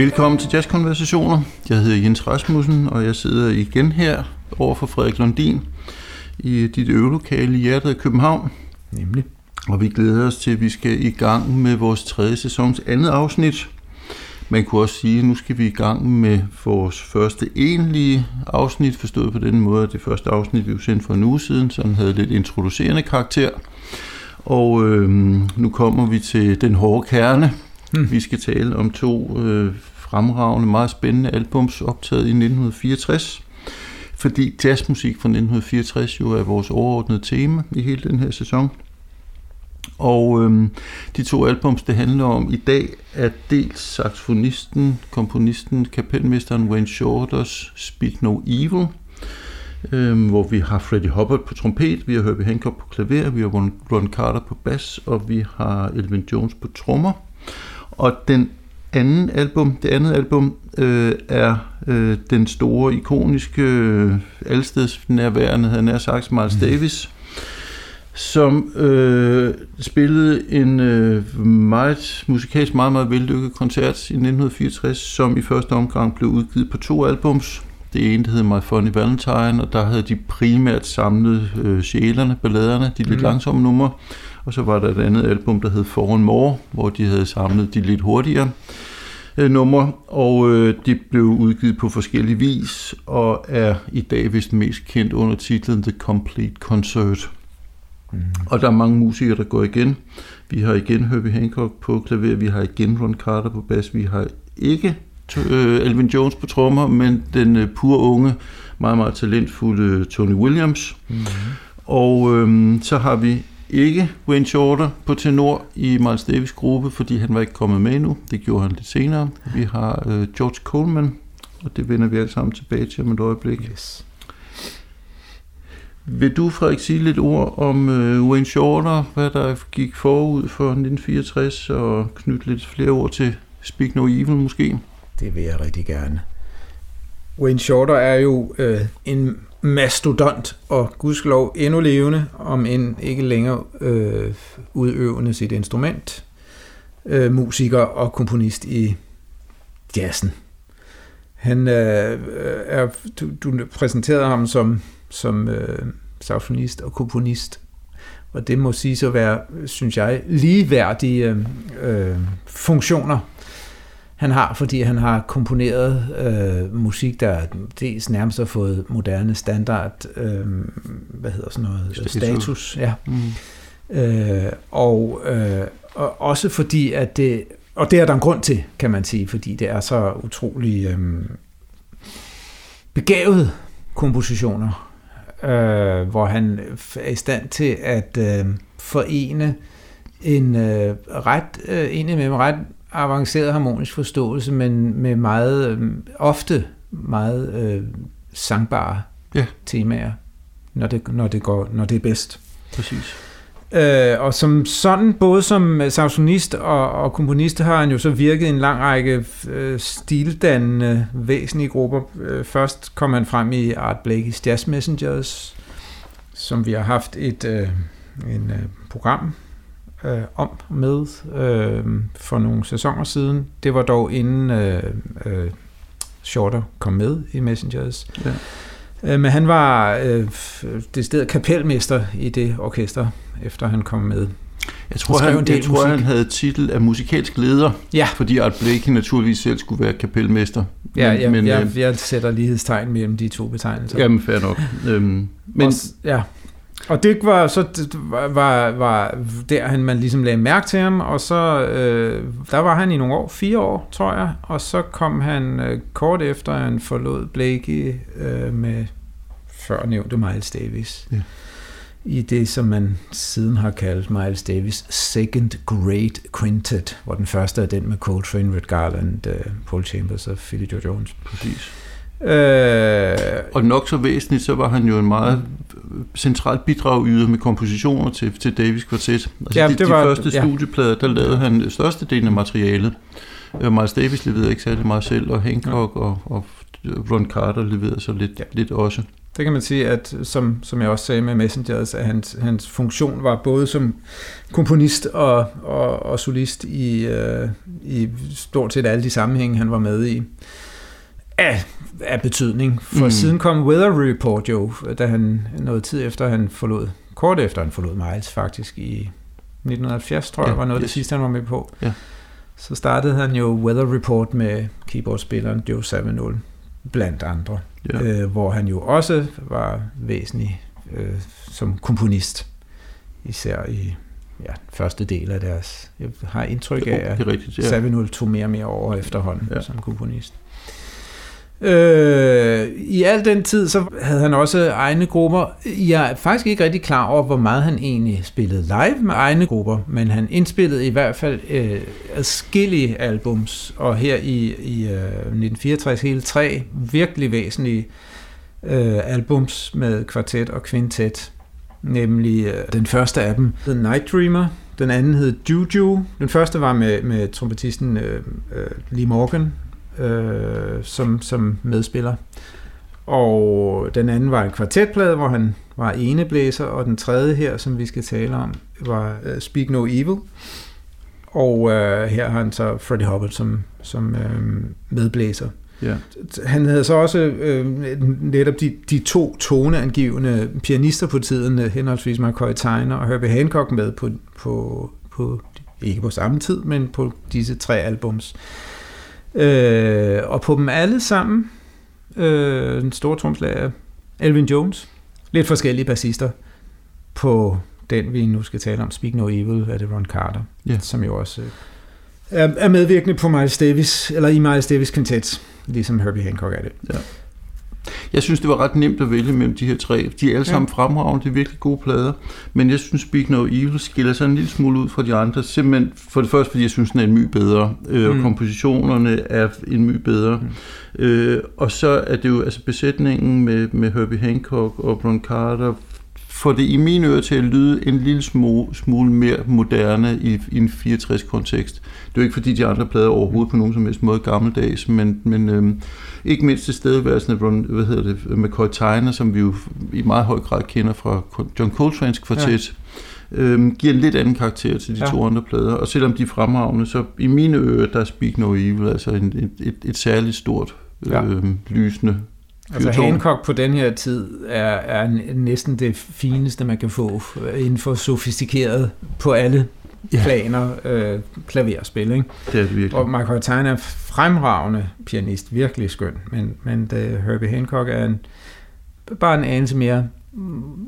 Velkommen til Jazzkonversationer. Jeg hedder Jens Rasmussen, og jeg sidder igen her over for Frederik Lundin i dit øvelokale i hjertet af København. Nemlig. Og vi glæder os til, at vi skal i gang med vores tredje sæsons andet afsnit. Man kunne også sige, at nu skal vi i gang med vores første egentlige afsnit, forstået på den måde, at det første afsnit, vi sendte for en uge siden, så den havde lidt introducerende karakter. Og øh, nu kommer vi til den hårde kerne. Hmm. Vi skal tale om to øh, fremragende, meget spændende albums optaget i 1964. Fordi jazzmusik fra 1964 jo er vores overordnede tema i hele den her sæson. Og øhm, de to albums, det handler om i dag, er dels saxofonisten, komponisten, kapelmesteren Wayne Shorters Speak No Evil, øhm, hvor vi har Freddie Hubbard på trompet, vi har Herbie Hancock på klaver, vi har Ron Carter på bas, og vi har Elvin Jones på trommer. Og den anden album, det andet album, øh, er øh, den store, ikoniske, øh, allesteds nærværende, havde nær sagt, Miles mm. Davis, som øh, spillede en øh, meget musikalsk, meget, meget vellykket koncert i 1964, som i første omgang blev udgivet på to albums. Det ene, der hed My Funny Valentine, og der havde de primært samlet øh, sjælerne, balladerne, de lidt mm. langsomme numre. Og så var der et andet album, der hed For More, hvor de havde samlet de lidt hurtigere øh, numre, og øh, de blev udgivet på forskellige vis, og er i dag vist mest kendt under titlen The Complete Concert. Mm. Og der er mange musikere, der går igen. Vi har igen Herbie Hancock på klaver, vi har igen Ron Carter på bas, vi har ikke øh, Elvin Jones på trommer, men den øh, pure unge, meget, meget talentfulde Tony Williams. Mm. Og øh, så har vi ikke Wayne Shorter på tenor i Miles Davis gruppe, fordi han var ikke kommet med endnu. Det gjorde han lidt senere. Vi har øh, George Coleman, og det vender vi alle sammen tilbage til om et øjeblik. Yes. Vil du, Frederik, sige lidt ord om øh, Wayne Shorter, hvad der gik forud for 1964, og knytte lidt flere ord til Speak No Evil måske? Det vil jeg rigtig gerne. Wayne Shorter er jo øh, en mastodont, og gudskelov endnu levende, om end ikke længere øh, udøvende sit instrument, øh, musiker og komponist i jazzen. Han øh, øh er, du, du præsenterede ham som, som øh, saxofonist og komponist, og det må sige så være, synes jeg, ligeværdige øh, øh funktioner han har, fordi han har komponeret øh, musik, der dels nærmest har fået moderne standard, øh, hvad hedder sådan noget, status, status ja. Mm. Øh, og, øh, og også fordi, at det, og det er der en grund til, kan man sige, fordi det er så utrolig øh, begavet kompositioner, øh, hvor han er i stand til at øh, forene en øh, ret, øh, en ret avanceret harmonisk forståelse, men med meget, øh, ofte meget øh, sangbare ja. temaer, når det, når, det går, når det er bedst. Præcis. Øh, og som sådan, både som saxonist og, og komponist, har han jo så virket i en lang række øh, stildannende væsentlige grupper. Øh, først kom han frem i Art Blakey's Jazz Messengers, som vi har haft et øh, en, øh, program øh, om med øh, for nogle sæsoner siden. Det var dog inden øh, øh, Shorter kom med i Messengers. Ja. Øh, men han var øh, det sted kapelmester i det orkester, efter han kom med. Jeg tror, han, han, jeg tror han havde titel af musikalsk leder, ja. fordi Art Blakey naturligvis selv skulle være kapelmester. Men, ja, jeg, men, jeg, øh, jeg sætter lighedstegn mellem de to betegnelser. Jamen, fair nok. øhm, men, Også, ja. Og det var så var, var der, han man ligesom lagde mærke til ham, og så øh, der var han i nogle år, fire år, tror jeg, og så kom han øh, kort efter, han forlod Blakey øh, med før nævnte Miles Davis. Ja. I det, som man siden har kaldt Miles Davis Second Great Quintet, hvor den første er den med Coltrane, Red Garland, øh, Paul Chambers og Philly Joe Jones. Præcis. Øh, og nok så væsentligt, så var han jo en meget centralt bidrag yder med kompositioner til, til Davis Quartet. Altså ja, de, det var, de første ja. studieplader, der lavede han størstedelen af materialet. Uh, Miles Davis leverede ikke særlig meget selv, og Hancock ja. og, og Ron Carter leverede så lidt, ja. lidt også. Det kan man sige, at som, som jeg også sagde med Messengers, at hans, hans funktion var både som komponist og, og, og solist i, øh, i stort set alle de sammenhænge, han var med i. Af, af betydning. For mm. siden kom Weather Report jo, da han noget tid efter han forlod, kort efter han forlod Miles faktisk i 1970, tror jeg, ja, var noget yes. det sidste, han var med på. Ja. Så startede han jo Weather Report med keyboardspilleren Joe Zawinul, blandt andre ja. øh, hvor han jo også var væsentlig øh, som komponist, især i ja, første del af deres... Jeg har indtryk af, at ja. Savinul tog mere og mere over efterhånden ja. som komponist. Øh, I al den tid, så havde han også egne grupper. Jeg er faktisk ikke rigtig klar over, hvor meget han egentlig spillede live med egne grupper, men han indspillede i hvert fald øh, adskillige albums, og her i, i øh, 1964 hele tre virkelig væsentlige øh, albums med kvartet og kvintet. Nemlig øh, den første af dem, The Night Dreamer, den anden hed Juju. Den første var med, med trompetisten øh, øh, Lee Morgan, øh, som, som medspiller. Og den anden var en kvartetplade, hvor han var eneblæser, og den tredje her, som vi skal tale om, var uh, Speak No Evil. Og uh, her har han så Freddie Hubbard som, som uh, medblæser. Ja. Han havde så også øh, netop de, de to toneangivende pianister på tiden, henholdsvis McCoy Tyner og Herbie Hancock med på, på, på, ikke på samme tid, men på disse tre albums. Øh, og på dem alle sammen, øh, den store tromslager, Elvin Jones, lidt forskellige bassister på den, vi nu skal tale om, Speak No Evil, er det Ron Carter, yeah. som jo også øh, er, medvirkende på Miles Davis, eller i Miles Davis Quintet, ligesom Herbie Hancock er det. Ja. Jeg synes, det var ret nemt at vælge mellem de her tre. De er alle sammen ja. fremragende, det er virkelig gode plader. Men jeg synes, Speak No Evil skiller sig en lille smule ud fra de andre. Simpelthen for det første, fordi jeg synes, den er en my bedre. Øh, mm. Og kompositionerne er en my bedre. Mm. Øh, og så er det jo altså besætningen med, med Herbie Hancock og Ron Carter får det i mine ører til at lyde en lille smule, smule mere moderne i, i en 64-kontekst. Det er jo ikke fordi de andre plader overhovedet på nogen som helst måde gammeldags, men, men øhm, ikke mindst til stedværelsen af hvad hedder det, McCoy Tyner, som vi jo i meget høj grad kender fra John Coltrane's kvartet, ja. øhm, giver en lidt anden karakter til de ja. to andre plader. Og selvom de er fremragende, så i mine ører, der er Speak No Evil altså en, et, et, et særligt stort, ja. øhm, lysende Altså Hancock på den her tid er, er næsten det fineste, man kan få inden for sofistikeret på alle ja. planer øh, klaverspil. Ikke? Det er det virkelig. Og Michael Tyne er fremragende pianist, virkelig skøn, men, men det, Herbie Hancock er en, bare en anelse mere,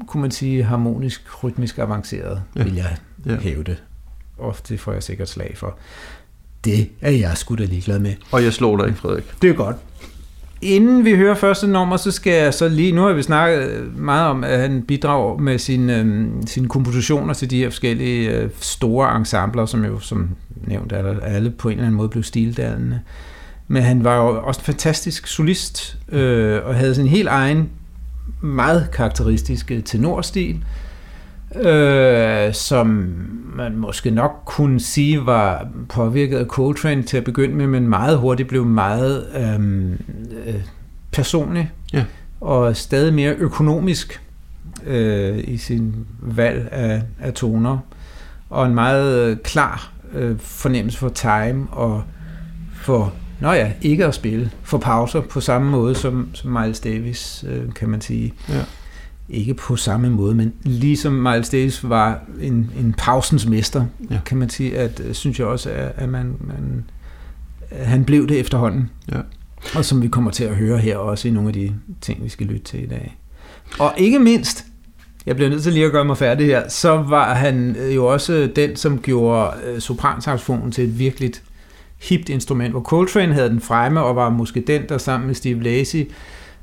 kunne man sige, harmonisk, rytmisk avanceret, ja. vil jeg ja. hæve det. Det får jeg sikkert slag for. Det er jeg sgu da ligeglad med. Og jeg slår dig ikke, Frederik. Det er godt. Inden vi hører første nummer, så skal jeg så lige, nu har vi snakket øh, meget om, at han bidrager med sine, øh, sine kompositioner til de her forskellige øh, store ensembler, som jo som nævnt er alle på en eller anden måde blev stildannende. Men han var jo også en fantastisk solist, øh, og havde sin helt egen, meget karakteristiske tenorstil, øh, som man måske nok kunne sige var påvirket af Coltrane til at begynde med, men meget hurtigt blev meget øhm, øh, personlig ja. og stadig mere økonomisk øh, i sin valg af, af toner og en meget klar øh, fornemmelse for time og for Nå ja, ikke at spille, for pauser på samme måde som, som Miles Davis, øh, kan man sige. Ja ikke på samme måde, men ligesom Miles Davis var en, en pausens mester, ja. kan man sige, at øh, synes jeg også, at, at man, man, han blev det efterhånden. Ja. Og som vi kommer til at høre her også i nogle af de ting, vi skal lytte til i dag. Og ikke mindst, jeg bliver nødt til lige at gøre mig færdig her, så var han øh, jo også den, som gjorde øh, sopransaxofonen til et virkelig hipt instrument, hvor Coltrane havde den fremme, og var måske den, der sammen med Steve Lacy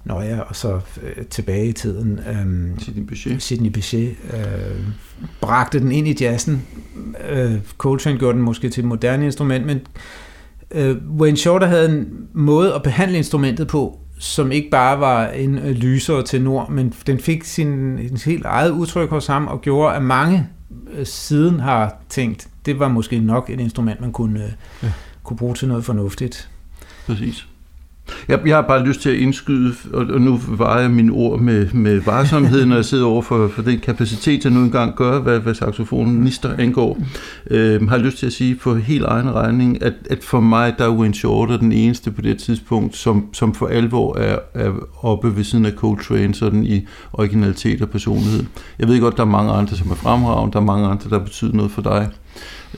Nå ja, og så øh, tilbage i tiden. Øh, Sidney Bechet. Sidney Bechet øh, bragte den ind i jazzen. Øh, Coltrane gjorde den måske til et moderne instrument, men øh, Wayne Shorter havde en måde at behandle instrumentet på, som ikke bare var en øh, lysere til nord, men den fik sin, sin helt eget udtryk hos ham, og gjorde, at mange øh, siden har tænkt, det var måske nok et instrument, man kunne, øh, ja. kunne bruge til noget fornuftigt. Præcis. Jeg, jeg har bare lyst til at indskyde, og, og nu vejer jeg mine ord med, med varsomhed, når jeg sidder over for, for den kapacitet, jeg nu engang gør, hvad, hvad saxofonenister angår. Øh, har lyst til at sige for helt egen regning, at, at for mig, der er Wayne Shorter den eneste på det tidspunkt, som, som for alvor er, er oppe ved siden af Coltrane, sådan i originalitet og personlighed. Jeg ved godt, der er mange andre, som er fremragende, der er mange andre, der betyder noget for dig.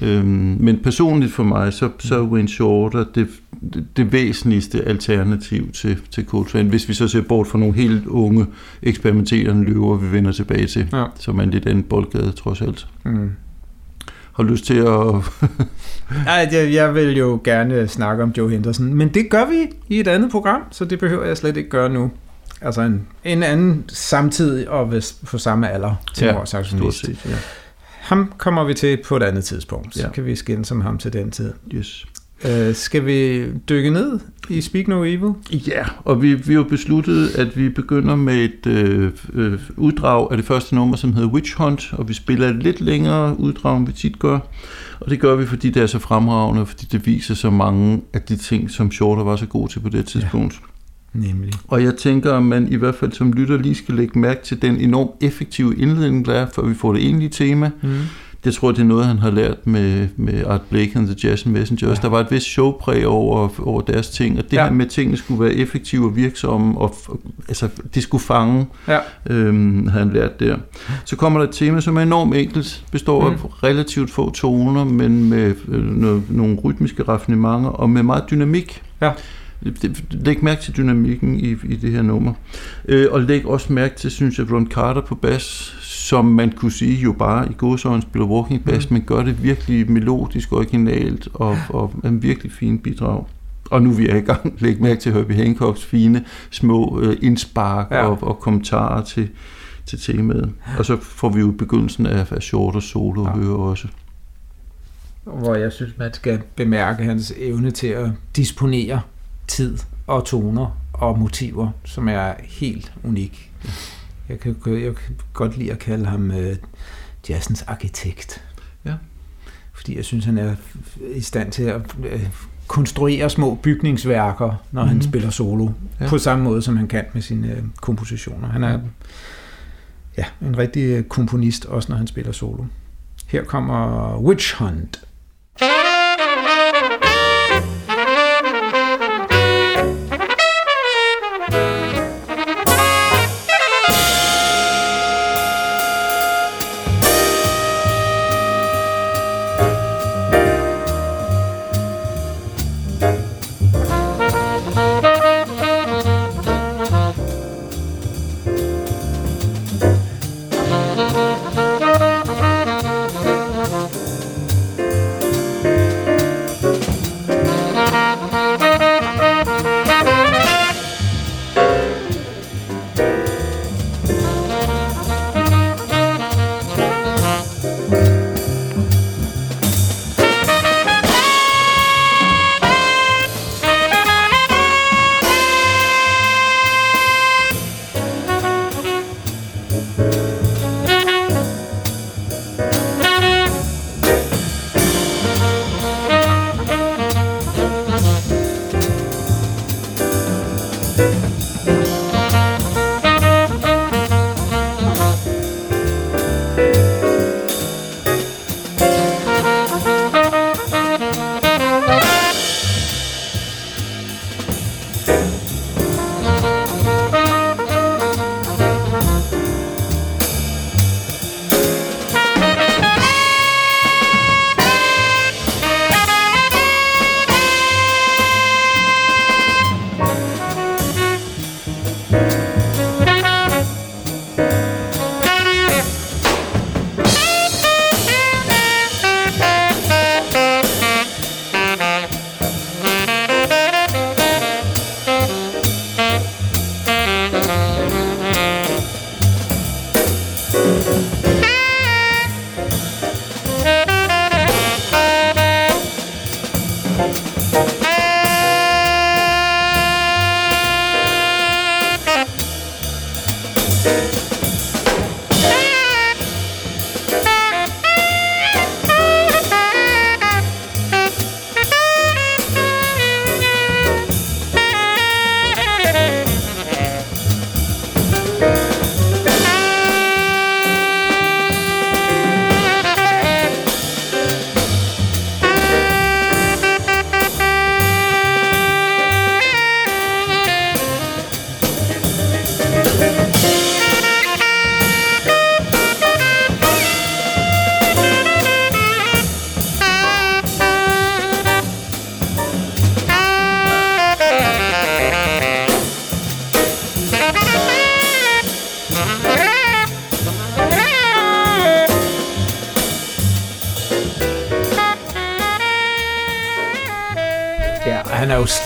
Øhm, men personligt for mig, så, så er Wayne Shorter det, det, det væsentligste alternativ til, til Coltrane, hvis vi så ser bort fra nogle helt unge eksperimenterende løver, vi vender tilbage til, ja. som er en lidt anden boldgade trods alt. Mm. Har lyst til at... Nej, jeg, jeg vil jo gerne snakke om Joe Henderson, men det gør vi i et andet program, så det behøver jeg slet ikke gøre nu. Altså en, en anden samtidig og på samme alder til ja, vores saxofonist. Ja. Ham kommer vi til på et andet tidspunkt. Så ja. kan vi skændes om ham til den tid. Yes. Uh, skal vi dykke ned i Speak No Evil? Ja, og vi, vi har besluttet, at vi begynder med et øh, øh, uddrag af det første nummer, som hedder Witch Hunt, og vi spiller et lidt længere uddrag, end vi tit gør. Og det gør vi, fordi det er så fremragende, fordi det viser så mange af de ting, som Shorter var så god til på det tidspunkt. Ja. Nemlig. Og jeg tænker, at man i hvert fald som lytter lige skal lægge mærke til den enormt effektive indledning, der er, før vi får det egentlige tema. Mm. Det tror jeg, det er noget, han har lært med, med Art Blake and the Jazz Messengers. Ja. Der var et vist showpræg over, over deres ting, og det ja. her med, at tingene skulle være effektive og virksomme, og altså, det skulle fange, ja. øhm, havde han lært der. Så kommer der et tema, som er enormt enkelt, består mm. af relativt få toner, men med øh, nogle rytmiske raffinementer, og med meget dynamik. Ja. Læg mærke til dynamikken i, i det her nummer. Øh, og læg også mærke til, synes jeg, Ron Carter på bas, som man kunne sige jo bare i godsøjne spiller walking bass, mm. men gør det virkelig melodisk, originalt og, og en virkelig fin bidrag. Og nu er vi er i gang. Læg mærke til Herbie Hancocks fine små øh, indspark ja. og, og kommentarer til, til temaet. Og så får vi jo begyndelsen af, af Short og Solo ja. høre også. Hvor jeg synes, man skal bemærke hans evne til at disponere tid og toner og motiver, som er helt unik. Jeg kan, jeg kan godt lide at kalde ham uh, jazzens arkitekt. Ja. Fordi jeg synes, han er i stand til at uh, konstruere små bygningsværker, når mm-hmm. han mhm. spiller solo. Ja. På samme måde, som han kan med sine uh, kompositioner. Han er ja, en rigtig komponist, også når han spiller solo. Her kommer Witch Hunt.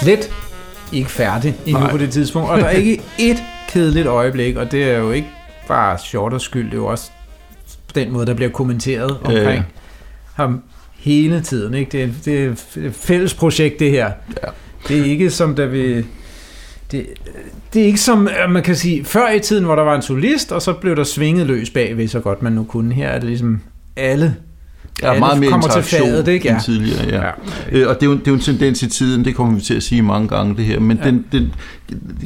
Slet ikke færdig endnu Nej. på det tidspunkt, og der er ikke et kedeligt øjeblik, og det er jo ikke bare Shorters skyld, det er jo også den måde, der bliver kommenteret omkring ja. ham hele tiden. Ikke? Det, er, det er et fælles projekt, det her. Ja. Det er ikke som, da vi... Det, det er ikke som, øh, man kan sige, før i tiden, hvor der var en solist, og så blev der svinget løs bagved, så godt man nu kunne. Her er det ligesom alle Er Ja, meget mere kommer til fadet, ikke? end Ja. tidligere. Ja. Ja. Øh, og det er, jo, det er jo en tendens i tiden, det kommer vi til at sige mange gange det her, men Ja. ja. den, den,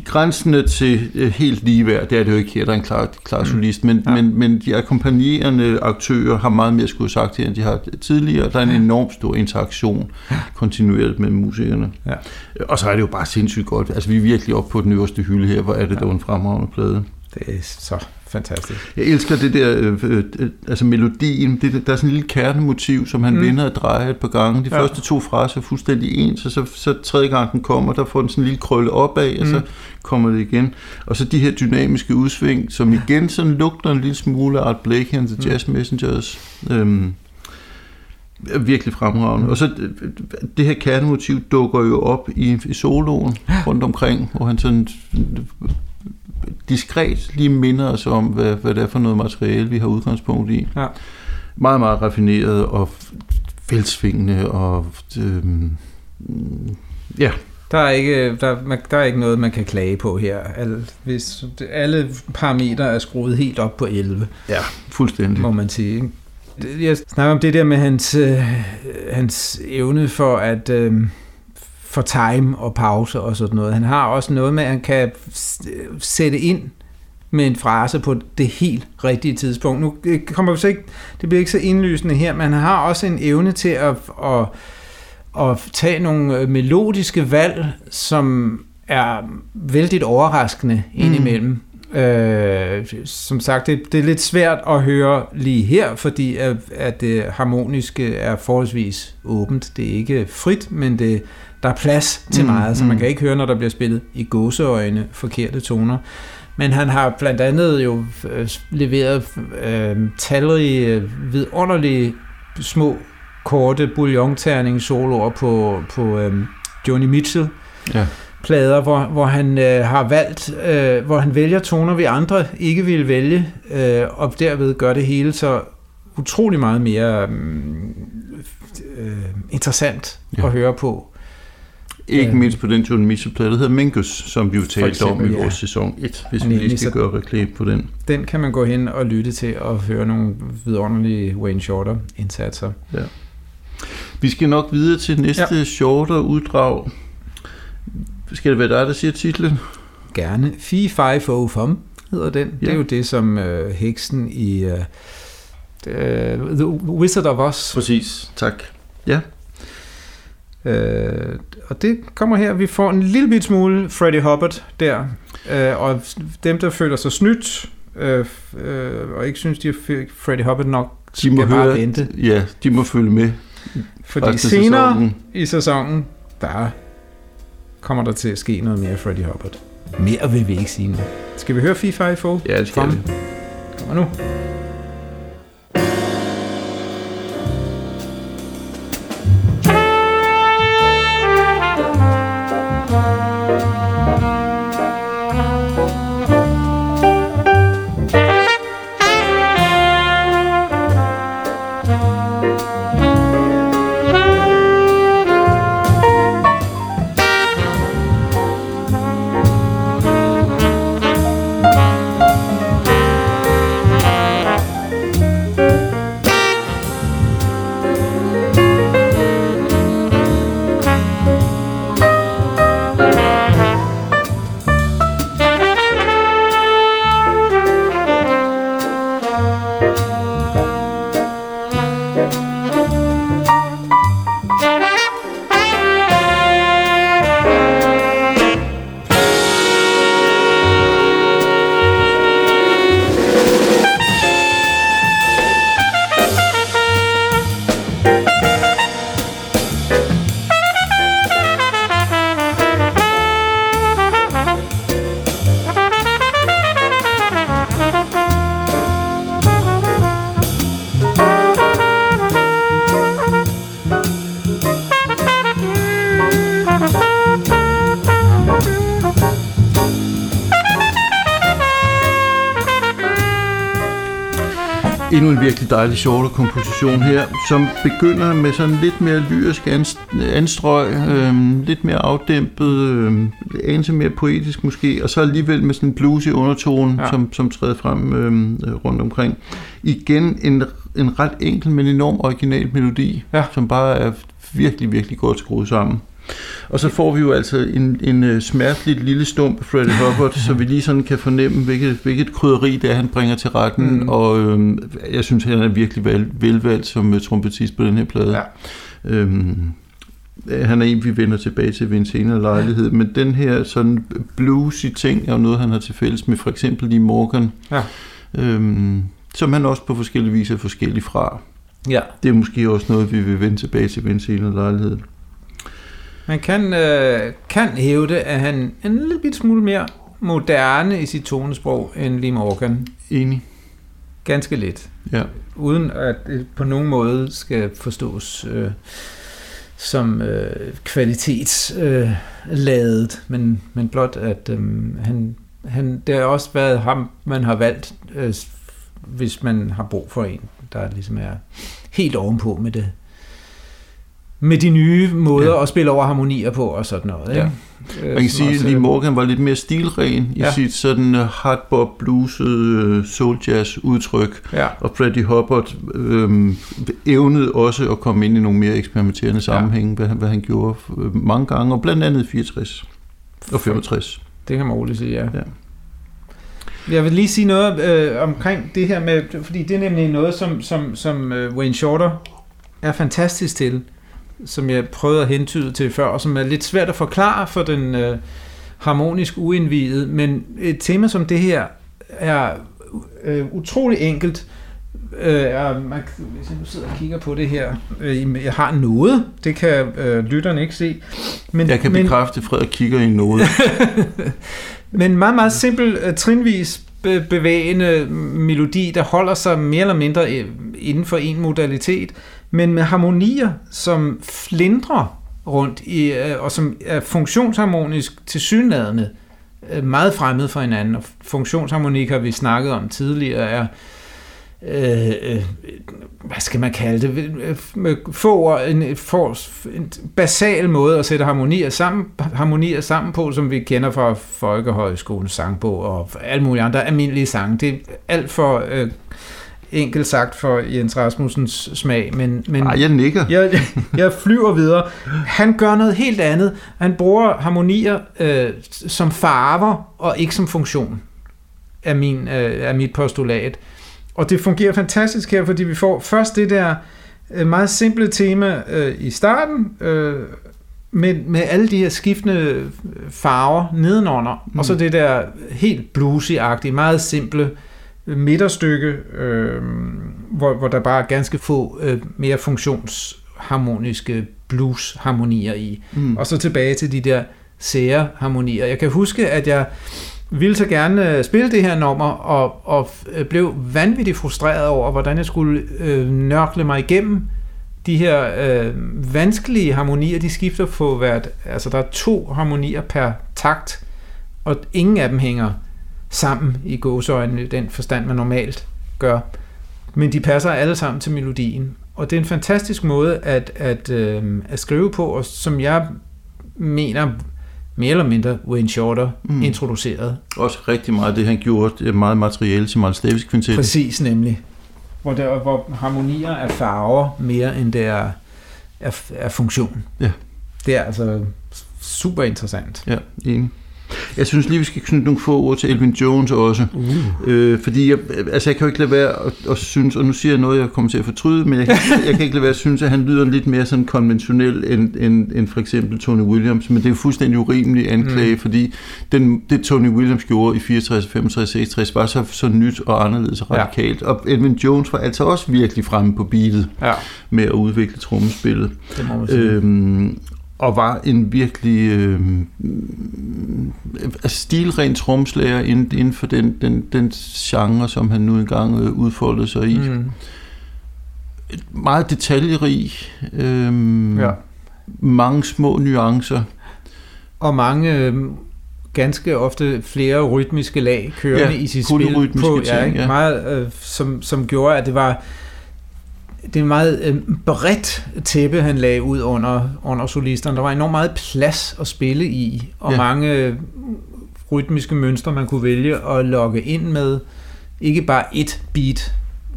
grænsene til øh, helt ligeværd, det er det jo ikke her, der er en klar, klar solist, men, Ja. ja. men, men de akkompagnerende aktører har meget mere skulle sagt her, end de har tidligere. Der er en enormt stor interaktion kontinuerligt mellem musikerne. Ja. Og så er det jo bare sindssygt godt. Altså vi er virkelig oppe på den øverste hylde her, hvor er det Ja. ja. dog en fremragende plade. Det er så fantastisk. Jeg elsker det der, øh, øh, altså melodien, det, der er sådan en lille kernemotiv, som han Mm. mm. vender og drejer et par gange. De Ja. første to fraser er fuldstændig ens, og så, så tredje gang den kommer, der får den sådan en lille krølle opad, og Mm. så kommer det igen. Og så de her dynamiske udsving, som igen sådan lugter en lille smule af Art Blakey and the Mm. Jazz Messengers. Øhm, er virkelig fremragende. Mm. Og så øh, det her kernemotiv dukker jo op i, i soloen rundt omkring, hvor han sådan diskret lige minder os om, hvad, hvad det er for noget materiale, vi har udgangspunkt i. Ja. Meget, meget raffineret og fældsvingende og øhm, ja, Der er, ikke, der, man, der er ikke noget, man kan klage på her. Alle, hvis, alle parametre er skruet helt op på 11, ja, fuldstændig. må man sige. ikke? Jeg snakker om det der med hans, øh, hans evne for at øh, for time og pause og sådan noget. Han har også noget med, at han kan sætte ind med en frase på det helt rigtige tidspunkt. Nu øh, kommer vi så ikke, det bliver ikke så indlysende her, men han har også en evne til at, at, at tage nogle øh, melodiske valg, som er vældig overraskende indimellem. Øh, som sagt, det, det er lidt svært at høre lige her, fordi at, at det harmoniske er forholdsvis åbent. Det er ikke frit, men det, der er plads til Mm, meget, så man mm. kan ikke høre, når der bliver spillet i gåseøjne forkerte toner. Men han har blandt andet jo øh, leveret øh, talrige, vidunderlige små, korte bouillonterning soloer på, på øh, Joni Mitchell Ja. plader, hvor, hvor han øh, har valgt, øh, hvor han vælger toner, vi andre ikke ville vælge, øh, og derved gør det hele så utrolig meget mere mm, øh, interessant Ja. at høre på. Ikke Øh. mindst på den Mitchell-plade, der hedder Mingus, som vi jo talte om eksempel, i ja. vores sæson 1, hvis vi lige skal gøre reklame på den. Den kan man gå hen og lytte til og høre nogle vidunderlige Wayne Shorter indsatser. Vi skal nok videre til næste ja. shorter uddrag. Skal det være dig, der siger titlen? Gerne. Fee, fi, fo, fum hedder den. Ja. Det er Ja. jo det, som øh, heksen i øh, øh, The Wizard of Oz Præcis. Tak. Øh, og det kommer her, vi får en lille bit smule Freddie Hubbard der, øh, og dem, der føler sig snydt, øh, øh, og ikke synes, de har f- Freddie Hubbard nok, De må skal bare høre, vente. ja, de må følge med. Fordi senere sæsonen. i sæsonen, der kommer der til at ske noget mere Freddie Hubbard. Mere vil vi ikke sige nu. Skal vi høre FIFA i få? Ja, det skal Fum. vi. Kommer nu. Virkelig dejlig komposition her, som begynder med sådan lidt mere lyrisk anstrøg, øh, lidt mere afdæmpet, øh, anelse mere poetisk måske, og så alligevel med sådan en bluesy undertone, ja. som, som træder frem øh, rundt omkring. Igen en, en ret enkel, men enorm original melodi, ja. som bare er virkelig, virkelig godt skruet sammen. Og så får vi jo altså en, en uh, smertelig lille stump af Freddie Hubbard, så vi lige sådan kan fornemme, hvilket, hvilket krydderi det er, han bringer til retten. Mm. Og øhm, jeg synes, han er virkelig vel, velvalgt som uh, trompetist på den her plade. Ja. Øhm, han er en, vi vender tilbage til ved en senere lejlighed, men den her sådan bluesy ting er jo noget, han har til fælles med for eksempel Lee Morgan, ja. øhm, som han også på forskellige vis er forskellig fra. Ja. Det er måske også noget, vi vil vende tilbage til ved en senere lejlighed. Man kan, øh, kan hævde, at han er en lille smule mere moderne i sit tonesprog end Lee Morgan. Enig. Ganske lidt. Ja. Uden at det på nogen måde skal forstås øh, som øh, kvalitetsladet, øh, men, men blot at øh, han, han, det har også været ham, man har valgt, øh, hvis man har brug for en, der ligesom er helt ovenpå med det med de nye måder ja. at spille over harmonier på og sådan noget. Ja. Øh, Man kan sige, at Lee Morgan var lidt mere stilren i ja. sit sådan uh, hardbop blues uh, soul jazz udtryk, ja. og Freddie Hubbard øhm, evnede også at komme ind i nogle mere eksperimenterende sammenhænge, ja. hvad, hvad han gjorde øh, mange gange, og blandt andet 64 og 65. Det kan man roligt sige, ja. ja. Jeg vil lige sige noget øh, omkring det her med, fordi det er nemlig noget, som, som, som Wayne Shorter er fantastisk til som jeg prøvede at hentyde til før, og som er lidt svært at forklare for den øh, harmonisk uindvidede, men et tema som det her er øh, utrolig enkelt. Øh, er, man, hvis jeg nu sidder og kigger på det her, øh, jeg har noget, det kan øh, lytterne ikke se. Men, jeg kan men, bekræfte, at Frederik kigger i noget. men meget, meget simpel, uh, trinvis bevægende melodi, der holder sig mere eller mindre øh, inden for en modalitet, men med harmonier, som flindrer rundt i, øh, og som er funktionsharmonisk til synladende øh, meget fremmed for hinanden. Og funktionsharmonik har vi snakket om tidligere, er øh, øh, hvad skal man kalde det, med få en, for, en basal måde at sætte harmonier sammen, harmonier sammen på, som vi kender fra Folkehøjskolens sangbog og alle mulige andre almindelige sange. Det er alt for øh, enkelt sagt for Jens Rasmussens smag, men, men Ej, jeg nikker. Jeg, jeg flyver videre. Han gør noget helt andet. Han bruger harmonier øh, som farver og ikke som funktion, er, min, øh, er mit postulat. Og det fungerer fantastisk her, fordi vi får først det der øh, meget simple tema øh, i starten, øh, med, med alle de her skiftende farver nedenunder, mm. og så det der helt bluesy-agtige, meget simple midterstykke, øh, hvor, hvor der bare er ganske få øh, mere funktionsharmoniske blues-harmonier i. Mm. Og så tilbage til de der sære harmonier. Jeg kan huske, at jeg ville så gerne øh, spille det her nummer, og, og øh, blev vanvittigt frustreret over, hvordan jeg skulle øh, nørkle mig igennem de her øh, vanskelige harmonier, de skifter på hvert, altså der er to harmonier per takt, og ingen af dem hænger sammen i gåseøjne, den forstand, man normalt gør. Men de passer alle sammen til melodien. Og det er en fantastisk måde at, at, øh, at skrive på, og som jeg mener mere eller mindre Wayne Shorter mm. introduceret. Også rigtig meget det, han gjorde, det er meget materiale til Miles Davis kvintet. Præcis nemlig. Hvor, der, hvor harmonier er farver mere end det er, er, er funktion. Ja. Det er altså super interessant. Ja, enig. Jeg synes lige, vi skal knytte nogle få ord til Elvin Jones også. Uh. Øh, fordi jeg, altså jeg kan jo ikke lade være at, at synes, og nu siger jeg noget, jeg kommer til at fortryde, men jeg, jeg kan ikke lade være at synes, at han lyder lidt mere sådan konventionel end, end, end for eksempel Tony Williams. Men det er jo fuldstændig urimelig anklage, mm. fordi den, det Tony Williams gjorde i 64, 65, 66 var så, så nyt og anderledes og radikalt. Ja. Og Elvin Jones var altså også virkelig fremme på beatet ja. med at udvikle trommespillet. Det må man sige. Øhm, og var en virkelig øh, stilren tromslager inden, inden for den, den, den genre, som han nu engang øh, udfoldede sig i. Mm. Meget detaljerig, øh, ja. mange små nuancer. Og mange øh, ganske ofte flere rytmiske lag kørende Ja, i sit spil. på, ting, ja, ikke? ja. Meget, øh, som, som gjorde, at det var det er et meget øh, bredt tæppe, han lagde ud under, under solisterne. Der var enormt meget plads at spille i, og Ja. ja. mange øh, rytmiske mønstre, man kunne vælge at logge ind med. Ikke bare et beat,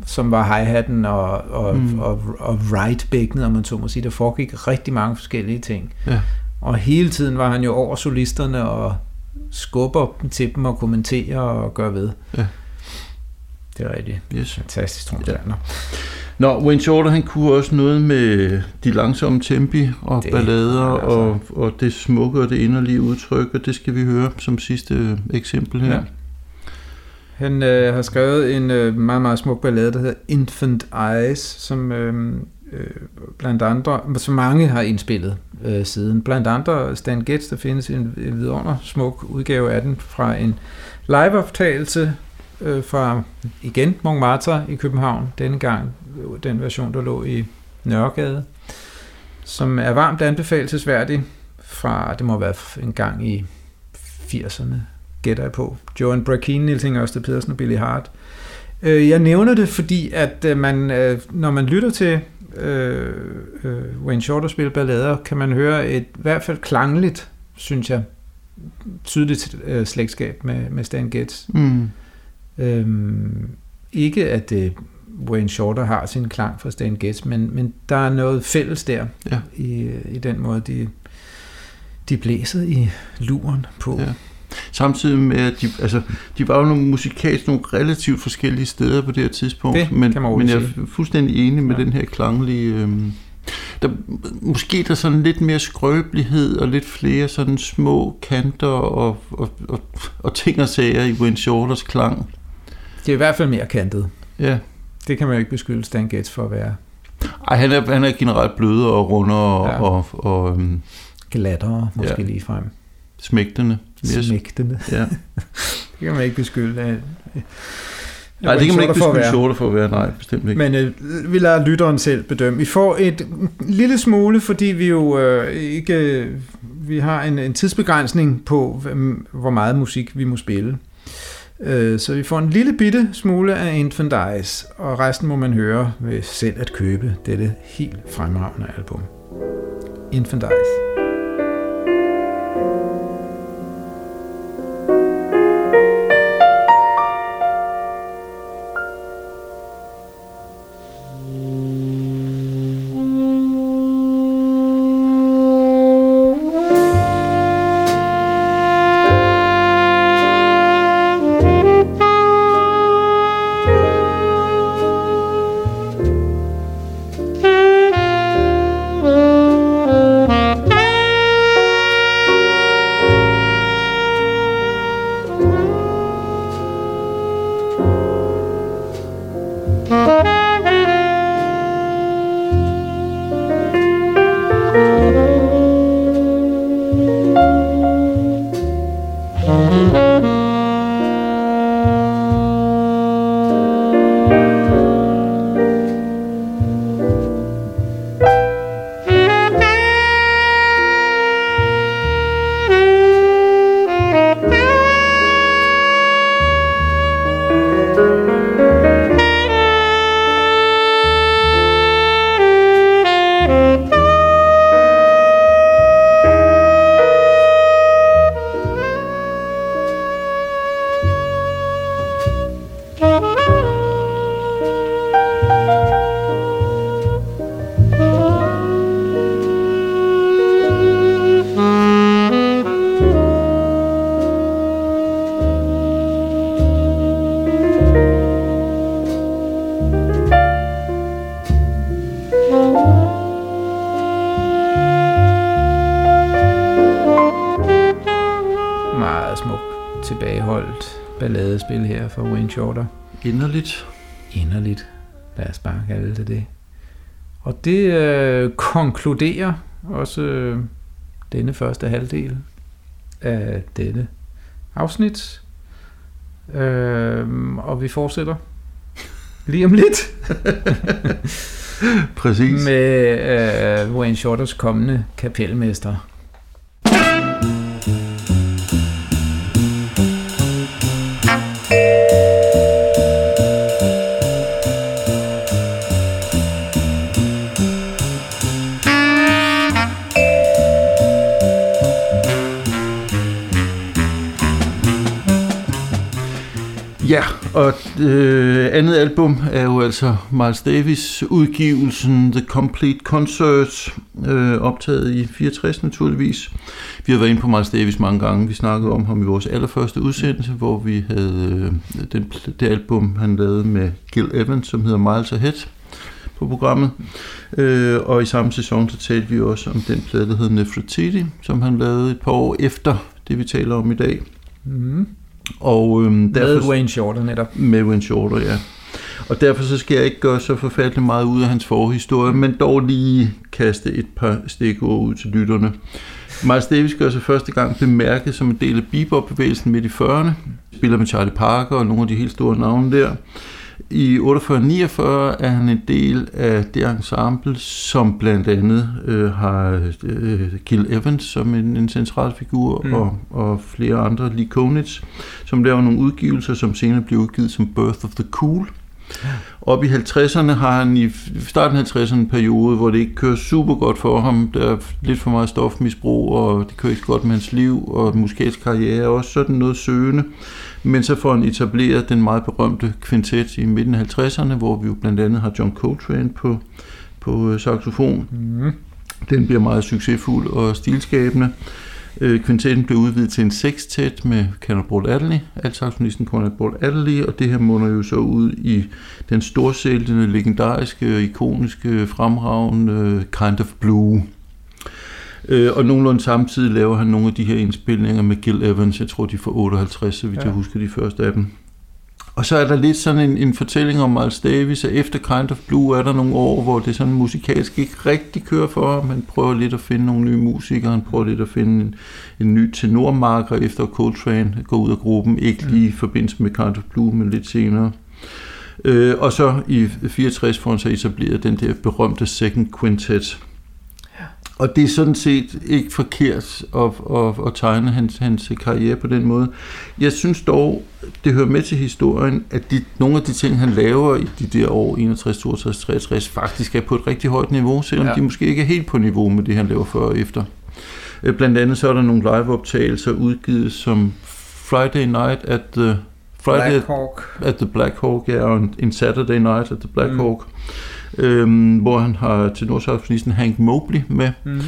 som var hi-hatten og, og, Mm. og, og right-bækkenet, om man så må sige. Der foregik rigtig mange forskellige ting. Ja. Og hele tiden var han jo over solisterne og skubber dem til dem og kommenterer og gør ved. Ja. Det er rigtig Yes. fantastisk tromslager. Nå, Wayne Shorter, han kunne også noget med de langsomme tempi og Det- ballader altså. og, og det smukke og det inderlige udtryk, og det skal vi høre som sidste øh, eksempel her. Ja. Han øh, har skrevet en øh, meget, meget smuk ballade, der hedder Infant Eyes, som øh, øh, blandt andre, som mange har indspillet øh, siden. Blandt andre Stan Getz, der findes en, en vidunder smuk udgave af den fra en liveoptagelse øh, fra, igen, Montmartre i København. Denne gang den version, der lå i Nørregade, som er varmt anbefalesværdig fra, det må have været en gang i 80'erne, gætter jeg på. Joan Brakin, Niels Inger Ørsted Pedersen og Billy Hart. Øh, Jeg nævner det, fordi at øh, man, øh, når man lytter til øh, øh, Wayne Shorter spille ballader, kan man høre et i hvert fald klangligt, synes jeg, tydeligt øh, slægtskab med, med Stan Getz. Mm. Øhm, ikke at øh, Wayne Shorter har sin klang fra Stan Getz, men, men der er noget fælles der Ja. i, i den måde, de, de blæser i luren på. Ja. Samtidig med, at de, altså, de var jo nogle musikalsk nogle relativt forskellige steder på det her tidspunkt, Det men, men jeg er fuldstændig enig med Ja. den her klanglige... Øhm, der, måske der sådan lidt mere skrøbelighed og lidt flere sådan små kanter og, og, og, og ting og sager i Wayne Shorters klang. Det er i hvert fald mere kantet. Ja. Det kan man jo ikke beskylde Stan Getz for at være Ej, han er, han er generelt blødere og rundere og, Ja. og, og øhm, glattere, måske Ja. ja. lige frem. smægtende. Mere- Smægtende. Ja. Det kan man ikke beskylde. af- Nej, det kan man ikke beskylde. Shorter for at være. Nej, bestemt ikke. Men øh, vi lader lytteren selv bedømme. Vi får et lille smule, fordi vi jo øh, ikke... Vi har en, en tidsbegrænsning på, hvor meget musik vi må spille. Øh, så vi får en lille bitte smule af Infant Eyes, og resten må man høre ved selv at købe dette helt fremragende album. Infant Eyes. Fra Wayne Shorter. Inderligt. Inderligt. Lad os bare kalde det det. Og det øh, konkluderer også øh, denne første halvdel af denne afsnit. Øh, og vi fortsætter lige om lidt Præcis. med øh, Wayne Shorters kommende kapelmester. Og øh, andet album er jo altså Miles Davis udgivelsen The Complete Concert, øh, optaget i 64 naturligvis. Vi har været inde på Miles Davis mange gange. Vi snakkede om ham i vores allerførste udsendelse, hvor vi havde øh, den, det album, han lavede med Gil Evans, som hedder Miles Ahead på programmet. Øh, og i samme sæson, så talte vi også om den plade, der hedder Nefertiti, som han lavede et par år efter det, vi taler om i dag. Mm. Og, øhm, derfor, med Wayne Shorter netop. Med Wayne Shorter, ja. Og derfor så skal jeg ikke gøre så forfærdeligt meget ud af hans forhistorie, men dog lige kaste et par stikord ud til lytterne. Miles Davis gør sig første gang bemærket som en del af bebop-bevægelsen midt i 40'erne. Spiller med Charlie Parker og nogle af de helt store navne der. I 48-49 er han en del af det ensemble, som blandt andet øh, har øh, Gil Evans som en, en central figur, mm. og, og flere andre, Lee Konitz, som laver nogle udgivelser, som senere bliver udgivet som Birth of the Cool. Op i 50'erne har han i starten af 50'erne en periode, hvor det ikke kører super godt for ham. Der er lidt for meget stofmisbrug, og det kører ikke godt med hans liv, og musikalsk karriere er også sådan noget søgende. Men så får han etableret den meget berømte kvintet i midten af 50'erne, hvor vi jo blandt andet har John Coltrane på, på øh, saxofon. Mm. Den bliver meget succesfuld og stilskabende. Øh, kvintetten blev udvidet til en sextet med Cannonball Adderley, saxofonisten Cannonball Adderley, og det her munder jo så ud i den storsælgende, legendariske, ikoniske, fremragende Kind of Blue. Øh, og nogenlunde samtidig laver han nogle af de her indspilninger med Gil Evans. Jeg tror, de får 58, så vidt ja. jeg husker de første af dem. Og så er der lidt sådan en, en fortælling om Miles Davis, at efter Kind of Blue er der nogle år, hvor det sådan musikalsk ikke rigtig kører for ham. Han prøver lidt at finde nogle nye musikere, han prøver lidt at finde en, en ny tenormarker efter Coltrane går ud af gruppen. Ikke lige i forbindelse med Kind of Blue, men lidt senere. Øh, og så i 64 får han så etableret den der berømte Second Quintet, og det er sådan set ikke forkert at, at, at tegne hans, hans karriere på den måde. Jeg synes dog, det hører med til historien, at de, nogle af de ting, han laver i de der år 61, 62, 63, faktisk er på et rigtig højt niveau, selvom ja. de måske ikke er helt på niveau med det, han laver før og efter. Øh, blandt andet så er der nogle liveoptagelser udgivet som Friday Night at the Friday Black Hawk. at the Black Hawk, ja, og en Saturday Night at the Black mm. Hawk øhm, hvor han har tenorsaxofonisten Hank Mobley med. Mm.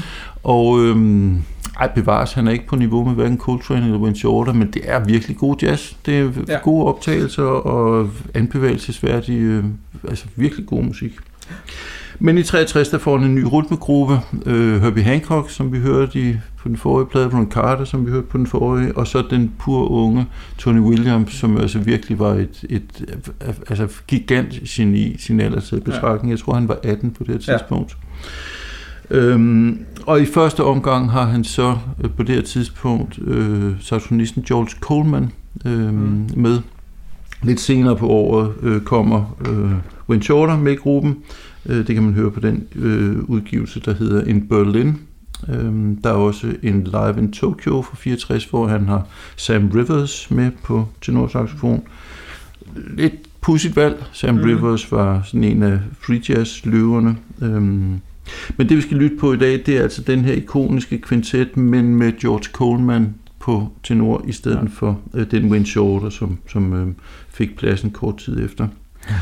Og øhm, ej, bevares, han er ikke på niveau med hverken Coltrane eller Wayne Shorter, men det er virkelig god jazz. Det er ja. gode optagelser og anbevægelsesværdige, øh, altså virkelig god musik. Men i 63 der får han en ny rytmegruppe, øh, Herbie Hancock, som vi hørte i, på den forrige plade, Ron Carter, som vi hørte på den forrige, og så den pur unge Tony Williams, som altså virkelig var et, et altså gigant geni, sin alder til betragtning. Jeg tror, han var 18 på det her tidspunkt. Ja. Øhm, og i første omgang har han så øh, på det her tidspunkt øh, saxofonisten George Coleman øh, mm. med. Lidt senere på året øh, kommer øh, Wayne Shorter med i gruppen, Øh, det kan man høre på den øh, udgivelse, der hedder In Berlin. Øh, der er også en Live in Tokyo fra 64, hvor han har Sam Rivers med på tenorsaxofon. Lidt pudsigt valg. Sam mm. Rivers var sådan en af free jazz løverne. Øhm, men det vi skal lytte på i dag, det er altså den her ikoniske kvintet, men med George Coleman på tenor i stedet ja. for øh, den Wayne Shorter, som, som øh, fik pladsen kort tid efter. Ja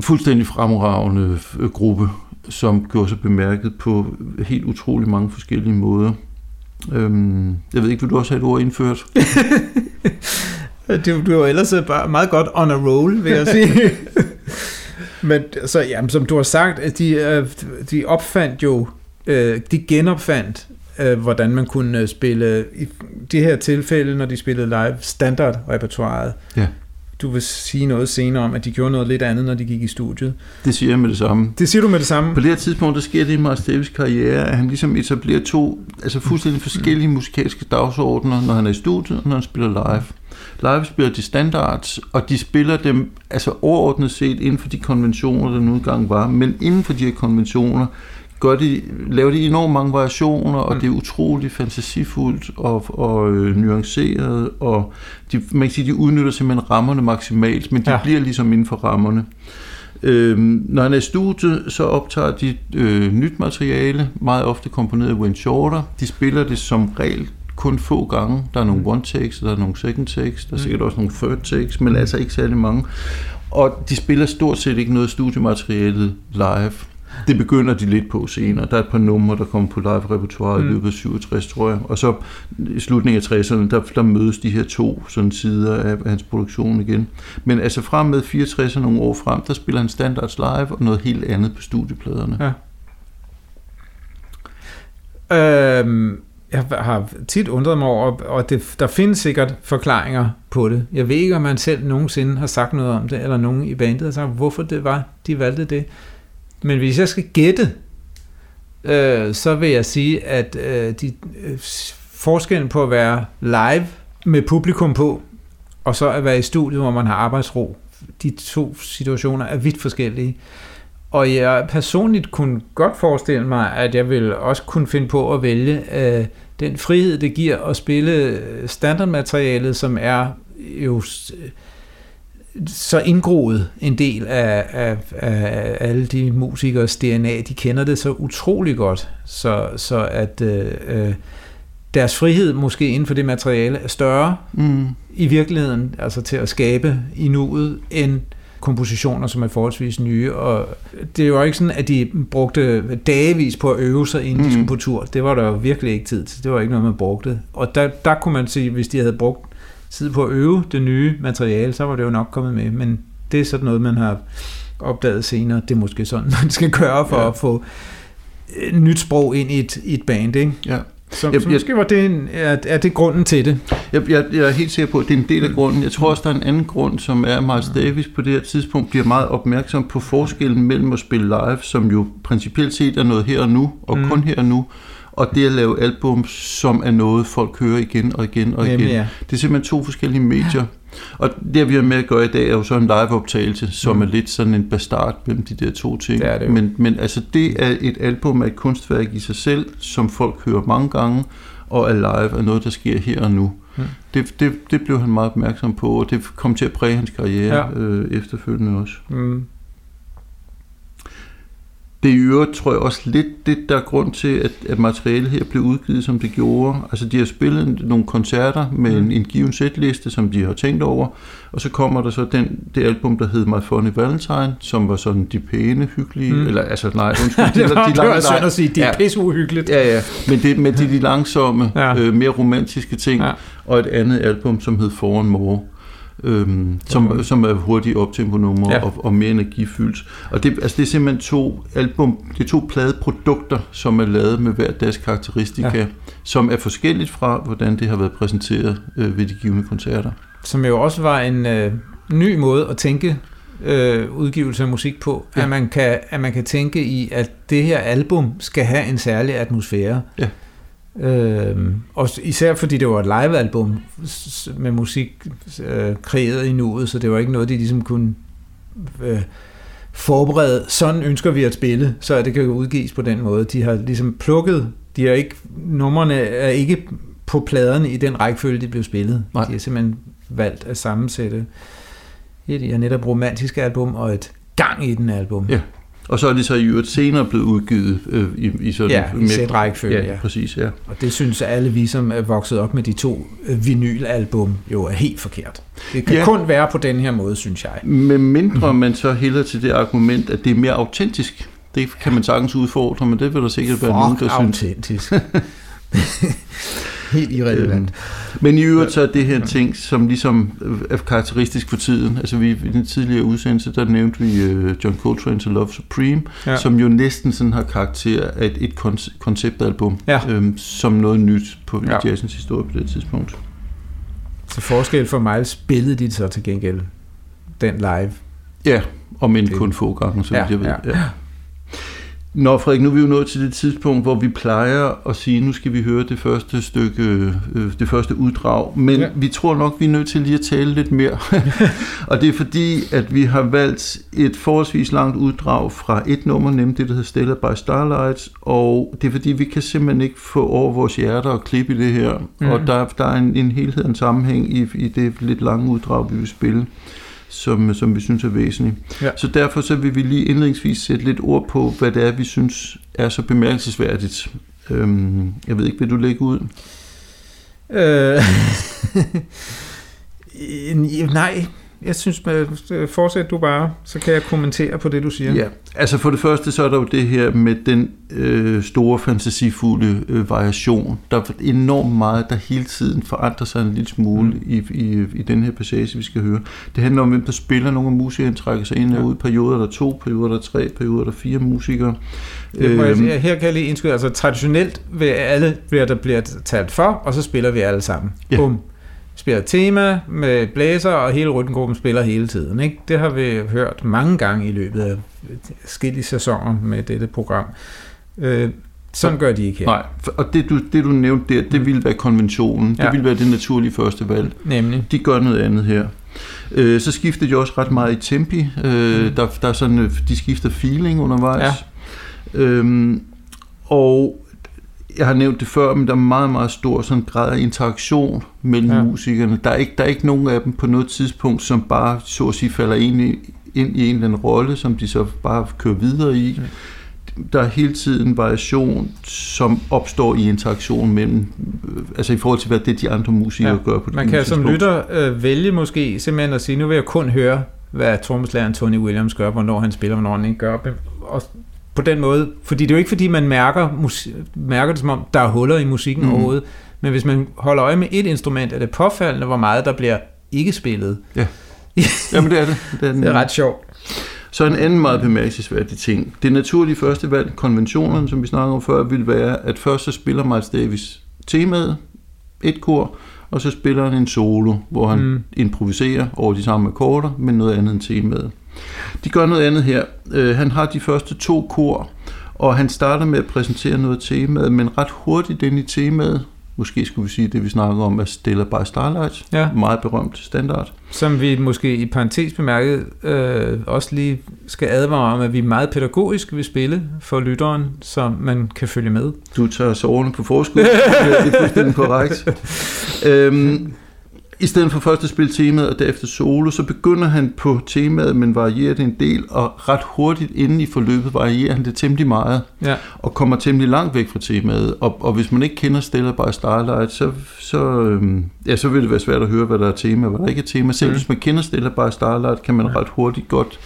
fuldstændig fremragende øh, gruppe, som gjorde sig bemærket på helt utrolig mange forskellige måder. Øhm, jeg ved ikke, vil du også have et ord indført? du, du er ellers bare meget godt on a roll, vil jeg sige. Men så, jamen, som du har sagt, de, øh, de opfandt jo, øh, de genopfandt, hvordan man kunne spille, i de her tilfælde, når de spillede live, standard-repertoireet. Ja du vil sige noget senere om, at de gjorde noget lidt andet, når de gik i studiet. Det siger jeg med det samme. Det siger du med det samme? På det her tidspunkt, der sker det i Miles Davis karriere, at han ligesom etablerer to altså fuldstændig forskellige musikalske dagsordner, når han er i studiet og når han spiller live. Live spiller de standards, og de spiller dem altså overordnet set inden for de konventioner, der nu engang var, men inden for de her konventioner, gør de, laver de enormt mange variationer, og mm. det er utroligt fantasifuldt og, og øh, nuanceret, og de, man kan sige, de udnytter simpelthen rammerne maksimalt, men de ja. bliver ligesom inden for rammerne. Øhm, når han er i studiet, så optager de øh, nyt materiale, meget ofte komponeret af Wayne Shorter. De spiller det som regel kun få gange. Der er nogle one takes, der er nogle second takes, der er sikkert også nogle third takes, men altså ikke særlig mange. Og de spiller stort set ikke noget studiemateriale live. Det begynder de lidt på senere. Der er et par numre, der kommer på live-repertoire mm. i løbet af 67, tror jeg. Og så i slutningen af 60'erne, der, der mødes de her to sådan sider af, af hans produktion igen. Men altså frem med 64 og nogle år frem, der spiller han standards live og noget helt andet på studiepladerne. Ja. Øhm, jeg har tit undret mig over, og det, der findes sikkert forklaringer på det. Jeg ved ikke, om man selv nogensinde har sagt noget om det, eller nogen i bandet har sagt, hvorfor det var, de valgte det. Men hvis jeg skal gætte, øh, så vil jeg sige, at øh, de, øh, forskellen på at være live med publikum på, og så at være i studiet, hvor man har arbejdsro, de to situationer er vidt forskellige. Og jeg personligt kunne godt forestille mig, at jeg vil også kunne finde på at vælge øh, den frihed, det giver at spille standardmaterialet, som er jo øh, så indgroet en del af, af, af alle de musikers DNA. De kender det så utrolig godt, så, så at øh, øh, deres frihed måske inden for det materiale er større mm. i virkeligheden, altså til at skabe i nuet, end kompositioner, som er forholdsvis nye. Og det er jo ikke sådan, at de brugte dagevis på at øve sig, inden mm. de skulle på tur. Det var der jo virkelig ikke tid til. Det var ikke noget, man brugte. Og der, der kunne man sige, hvis de havde brugt tid på at øve det nye materiale, så var det jo nok kommet med. Men det er sådan noget, man har opdaget senere. Det er måske sådan, man skal gøre for ja. at få nyt sprog ind i et, i et band. Ikke? Ja. Så, jeg, så måske var det en, er, er det grunden til det? Jeg, jeg, jeg er helt sikker på, at det er en del af grunden. Jeg tror også, der er en anden grund, som er, at Miles Davis på det her tidspunkt bliver meget opmærksom på forskellen mellem at spille live, som jo principielt set er noget her og nu, og mm. kun her og nu, og det at lave album, som er noget, folk hører igen og igen og igen. Jamen, ja. Det er simpelthen to forskellige medier. Og det, vi har med at gøre i dag, er jo så en liveoptagelse, som mm. er lidt sådan en bastard mellem de der to ting. Det er det jo. men, men altså, det er et album af et kunstværk i sig selv, som folk hører mange gange, og er live er noget, der sker her og nu. Mm. Det, det, det blev han meget opmærksom på, og det kom til at præge hans karriere ja. øh, efterfølgende også. Mm det er i øvrigt, tror jeg, også lidt det, der er grund til, at, at materialet her blev udgivet, som det gjorde. Altså, de har spillet nogle koncerter med en, mm. en given setliste, som de har tænkt over, og så kommer der så den, det album, der hed My Funny Valentine, som var sådan de pæne, hyggelige, mm. eller altså, nej, undskyld. de, det var, de, de det var synd at sige, de er ja, uhyggeligt. Ja, ja, men det, med de, de langsomme, ja. øh, mere romantiske ting, ja. og et andet album, som hed For More øhm, som, okay. som er hurtigt optempo-numre ja. og, og mere energifyldt. Og det, altså det er simpelthen to album, det er to pladeprodukter, som er lavet med hver deres karakteristika, ja. som er forskelligt fra, hvordan det har været præsenteret øh, ved de givende koncerter. Som jo også var en øh, ny måde at tænke øh, udgivelse af musik på, ja. at, man kan, at man kan tænke i, at det her album skal have en særlig atmosfære. Ja. Øh, og især fordi det var et livealbum med musik øh, kreeret i nuet, så det var ikke noget, de ligesom kunne øh, forberede. Sådan ønsker vi at spille, så det kan udgives på den måde. De har ligesom plukket, de har ikke, numrene er ikke på pladerne i den rækkefølge, de blev spillet. Nej. De har simpelthen valgt at sammensætte et, ja, netop romantisk album og et gang i den album. Ja. Og så er det så i øvrigt senere blevet udgivet øh, i, i sådan... Ja, i sæt rækkefølge, ja, ja. præcis, ja. Og det synes alle vi, som er vokset op med de to øh, vinylalbum, jo er helt forkert. Det kan ja. kun være på den her måde, synes jeg. Med mindre man så hælder til det argument, at det er mere autentisk. Det kan man sagtens udfordre, men det vil der sikkert være nogen, der synes. helt irrelevant. Øhm, men i øvrigt så er det her ting, som ligesom er karakteristisk for tiden. Altså vi, i den tidligere udsendelse, der nævnte vi uh, John Coltrane's Love Supreme, ja. som jo næsten sådan har karakter af et, et konceptalbum, ja. øhm, som noget nyt på ja. jazzens historie på det tidspunkt. Så forskel for mig spillede de så til gengæld den live. Ja, om end kun få gange, så ja, jeg ved. Ja. Ja. Nå Frederik, nu er vi jo nået til det tidspunkt, hvor vi plejer at sige, nu skal vi høre det første stykke, øh, det første uddrag, men ja. vi tror nok, vi er nødt til lige at tale lidt mere. og det er fordi, at vi har valgt et forholdsvis langt uddrag fra et nummer, nemlig det, der hedder Stella by Starlight, og det er fordi, vi kan simpelthen ikke få over vores hjerter og klippe i det her, mm. og der, der er en, en helhed, en sammenhæng i, i det lidt lange uddrag, vi vil spille som, som vi synes er væsentlig. Ja. Så derfor så vil vi lige indledningsvis sætte lidt ord på, hvad det er, vi synes er så bemærkelsesværdigt. Øhm, jeg ved ikke, vil du lægge ud? Øh, nej, jeg synes, øh, fortsæt du bare, så kan jeg kommentere på det, du siger. Ja, altså for det første, så er der jo det her med den øh, store, fantasifulde øh, variation. Der er enormt meget, der hele tiden forandrer sig en lille smule mm. i, i, i den her passage, vi skal høre. Det handler om, hvem der spiller. Nogle af musikerne trækker sig ind og ja. ud. Perioder der er to, perioder der er tre, perioder der er fire musikere. Det må øhm, jeg, her kan jeg lige indskyde, altså traditionelt vil alle, bliver der bliver talt for, og så spiller vi alle sammen. Ja. Bum spiller tema med blæser, og hele rytmegruppen spiller hele tiden. Ikke? Det har vi hørt mange gange i løbet af skille sæsoner med dette program. Øh, sådan gør de ikke her. Nej, og det du, det du nævnte der, det ville være konventionen. Ja. Det ville være det naturlige første valg. Nemlig. De gør noget andet her. Øh, så skifter de også ret meget i tempi. Øh, mm. der, der er sådan, øh, de skifter feeling undervejs. Ja. Øhm, og jeg har nævnt det før, men der er meget, meget stor sådan grad af interaktion mellem ja. musikerne. Der er, ikke, der er ikke nogen af dem på noget tidspunkt, som bare så at sige falder ind i, ind i en eller anden rolle, som de så bare kører videre i. Ja. Der er hele tiden variation, som opstår i interaktion mellem, altså i forhold til, hvad det de andre musikere ja. gør på det Man kan som lytter øh, vælge måske simpelthen at sige, nu vil jeg kun høre, hvad trommeslæren Tony Williams gør, hvornår han spiller, hvornår han ikke gør. Og på den måde. Fordi det er jo ikke, fordi man mærker, musik, mærker det, som om der er huller i musikken mm. overhovedet. Men hvis man holder øje med et instrument, er det påfaldende, hvor meget der bliver ikke spillet. Ja, Jamen, det er det. Det er, den, det er ret sjovt. Så en anden meget bemærkelsesværdig ting. Det naturlige første valg, konventionerne, som vi snakkede om før, vil være, at først så spiller Miles Davis temaet, et kor, og så spiller han en solo, hvor han mm. improviserer over de samme akkorder, men noget andet end temaet. De gør noget andet her. Øh, han har de første to kor, og han starter med at præsentere noget temaet, men ret hurtigt ind i temaet, måske skulle vi sige det, vi snakker om, er Stella by Starlight. Ja. Meget berømt standard. Som vi måske i parentes bemærket øh, også lige skal advare om, at vi er meget pædagogisk vil spille for lytteren, så man kan følge med. Du tager sårene på forskud. det er fuldstændig korrekt. øhm, i stedet for først at spille temaet og derefter solo, så begynder han på temaet, men varierer det en del, og ret hurtigt inden i forløbet varierer han det temmelig meget, ja. og kommer temmelig langt væk fra temaet. Og, og hvis man ikke kender Stella by Starlight, så, så, øhm, ja, så vil det være svært at høre, hvad der er tema, hvad der ikke er tema. Selv mm. hvis man kender Stella by Starlight, kan man ret hurtigt godt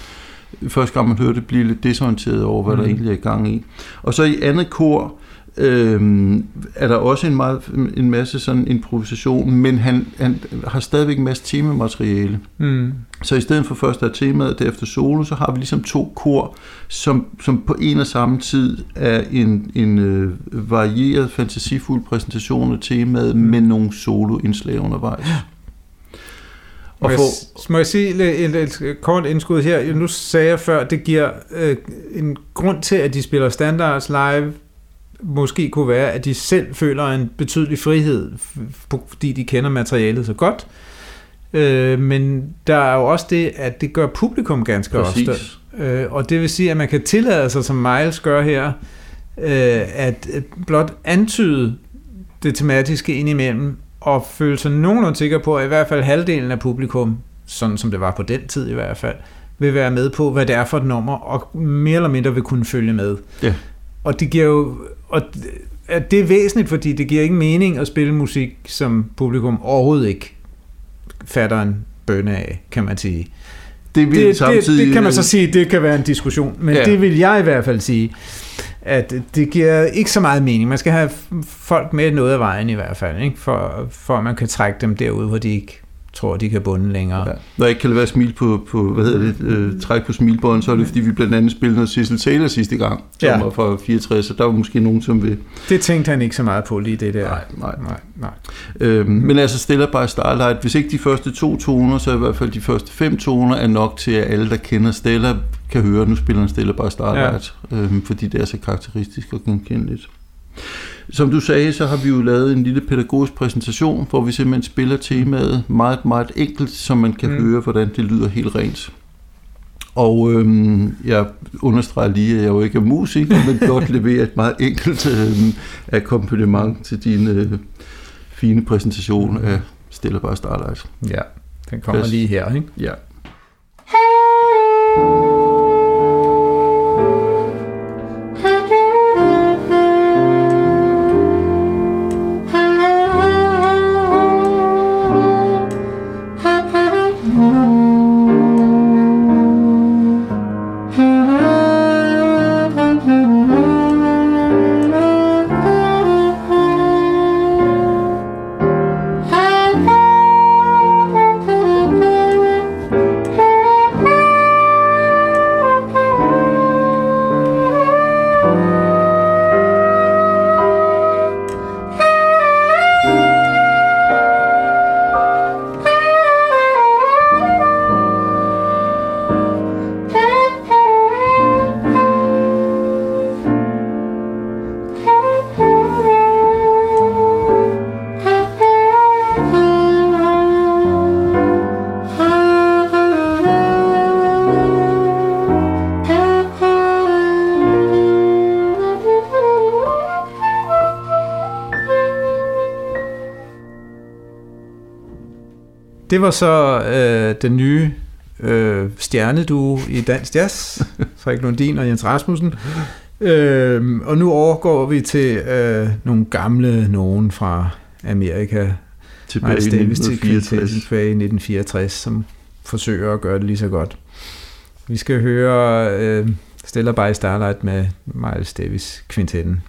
første gang man hører det, blive lidt desorienteret over, hvad mm. der egentlig er i gang i. Og så i andet kor, øhm, er der også en, meget, en masse sådan improvisation, men han, han har stadigvæk en masse temamateriale. Mm. Så i stedet for først at temaet og derefter solo, så har vi ligesom to kor, som, som på en og samme tid er en, en øh, varieret, fantasifuld præsentation af temaet mm. med nogle soloindslag undervejs. Og må, jeg, må jeg sige et, et, et kort indskud her? Nu sagde jeg før, det giver øh, en grund til, at de spiller standards live måske kunne være, at de selv føler en betydelig frihed, fordi de kender materialet så godt. Øh, men der er jo også det, at det gør publikum ganske Præcis. ofte. Øh, og det vil sige, at man kan tillade sig, som Miles gør her, øh, at blot antyde det tematiske indimellem, og føle sig nogenlunde sikker på, at i hvert fald halvdelen af publikum, sådan som det var på den tid i hvert fald, vil være med på, hvad det er for et nummer, og mere eller mindre vil kunne følge med. Ja. Og det giver jo og det er væsentligt, fordi det giver ikke mening at spille musik, som publikum overhovedet ikke fatter en bønne af, kan man sige. Det, vil det, samtidig... det, det kan man så sige, det kan være en diskussion, men ja. det vil jeg i hvert fald sige, at det giver ikke så meget mening. Man skal have folk med noget af vejen i hvert fald, ikke? For, for at man kan trække dem derud, hvor de ikke tror, de kan bunde længere. Ja. Når jeg ikke kan være smil på, på hvad hedder det, øh, træk på smilbånd, så er det fordi, vi blandt andet spillede noget Cecil Taylor sidste gang, som ja. var fra 64, så der var måske nogen, som vil... Det tænkte han ikke så meget på lige det der. Nej, nej. nej, nej. Øhm, men altså stiller bare Starlight, hvis ikke de første to toner, så i hvert fald de første fem toner er nok til, at alle, der kender Stella, kan høre, at nu spiller han Stella bare Starlight, ja. øhm, fordi det er så karakteristisk og genkendeligt. Som du sagde, så har vi jo lavet en lille pædagogisk præsentation, hvor vi simpelthen spiller temaet meget, meget enkelt, så man kan mm. høre, hvordan det lyder helt rent. Og øhm, jeg understreger lige, at jeg jo ikke er musiker, men godt leverer et meget enkelt øhm, akkompagnement til din øh, fine præsentation af Stille Bare Starlight. Ja, den kommer Pas. lige her, ikke? Ja. Det var så øh, den nye øh, stjerneduo i Dansk Jazz, Frederik Lundin og Jens Rasmussen. Øh, og nu overgår vi til øh, nogle gamle nogen fra Amerika. Tilbage Miles Davis til 1964. Quintet tilbage i 1964, som forsøger at gøre det lige så godt. Vi skal høre øh, Stella by Starlight med Miles Davis kvintetten.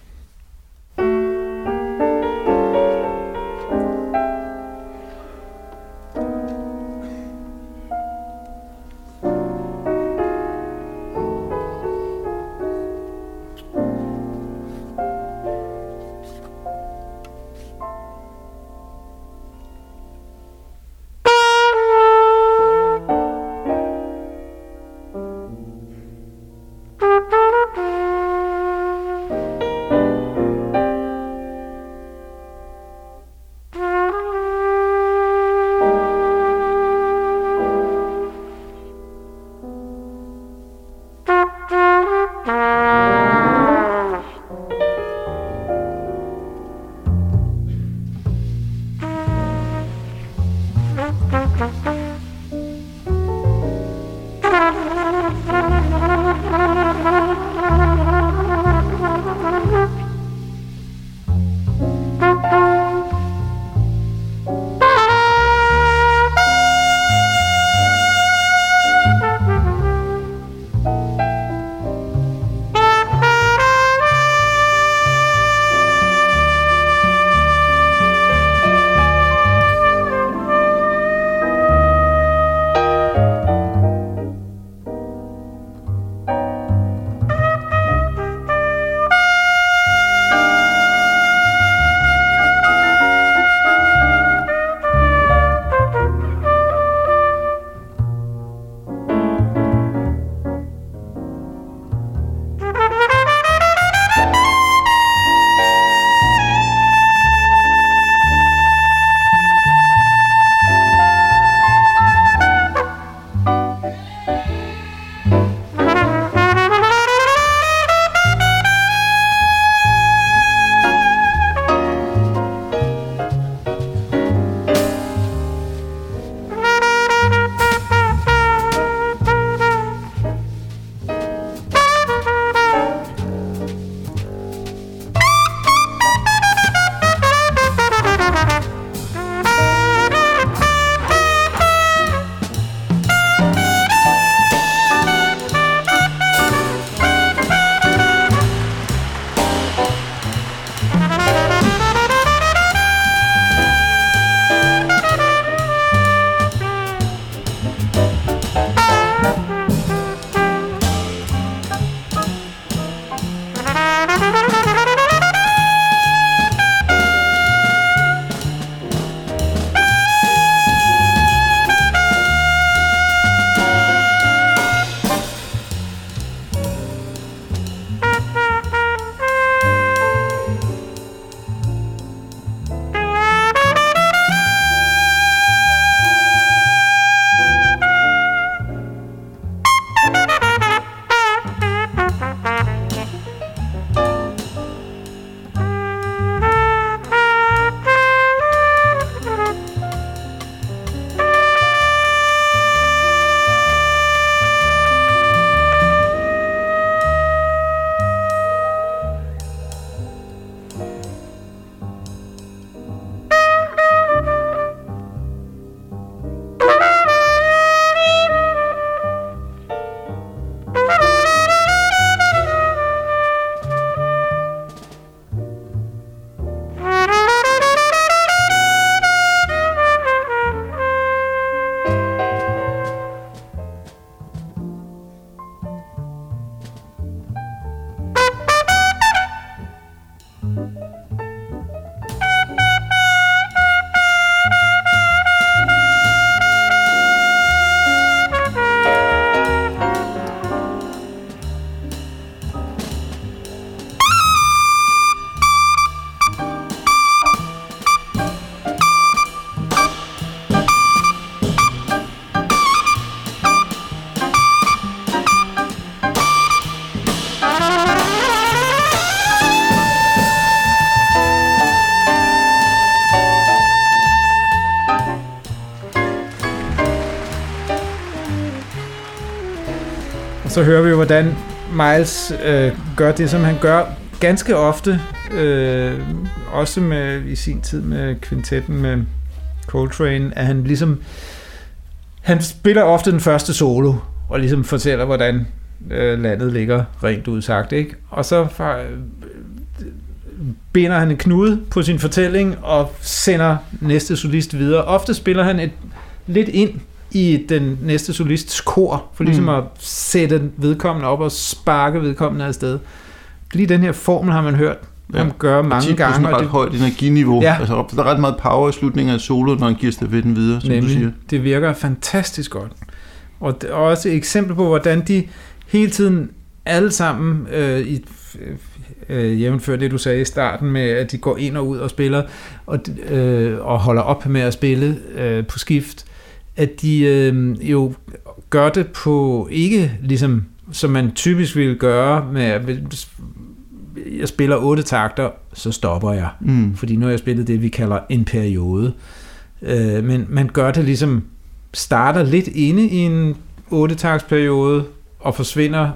Så hører vi, hvordan Miles øh, gør det, som han gør ganske ofte, øh, også med i sin tid med kvintetten med Coltrane, at han ligesom han spiller ofte den første solo, og ligesom fortæller, hvordan øh, landet ligger rent udsagt, ikke? Og så øh, binder han en knude på sin fortælling og sender næste solist videre. Ofte spiller han et lidt ind i den næste solists kor, for ligesom mm. at sætte vedkommende op og sparke vedkommende afsted. Lige den her formel har man hørt ja. ham gøre mange og gange. Og ret det, højt energiniveau. Ja. Altså, der er ret meget power i slutningen af solo, når han giver stafetten videre, som Nemlig, du siger. Det virker fantastisk godt. Og det er også et eksempel på, hvordan de hele tiden alle sammen, øh, i, øh, jævnfør det du sagde i starten med, at de går ind og ud og spiller, og, øh, og holder op med at spille øh, på skift, at de øh, jo gør det på ikke ligesom som man typisk ville gøre med jeg spiller otte takter, så stopper jeg. Mm. Fordi nu har jeg spillet det, vi kalder en periode. Øh, men man gør det ligesom, starter lidt inde i en otte periode og forsvinder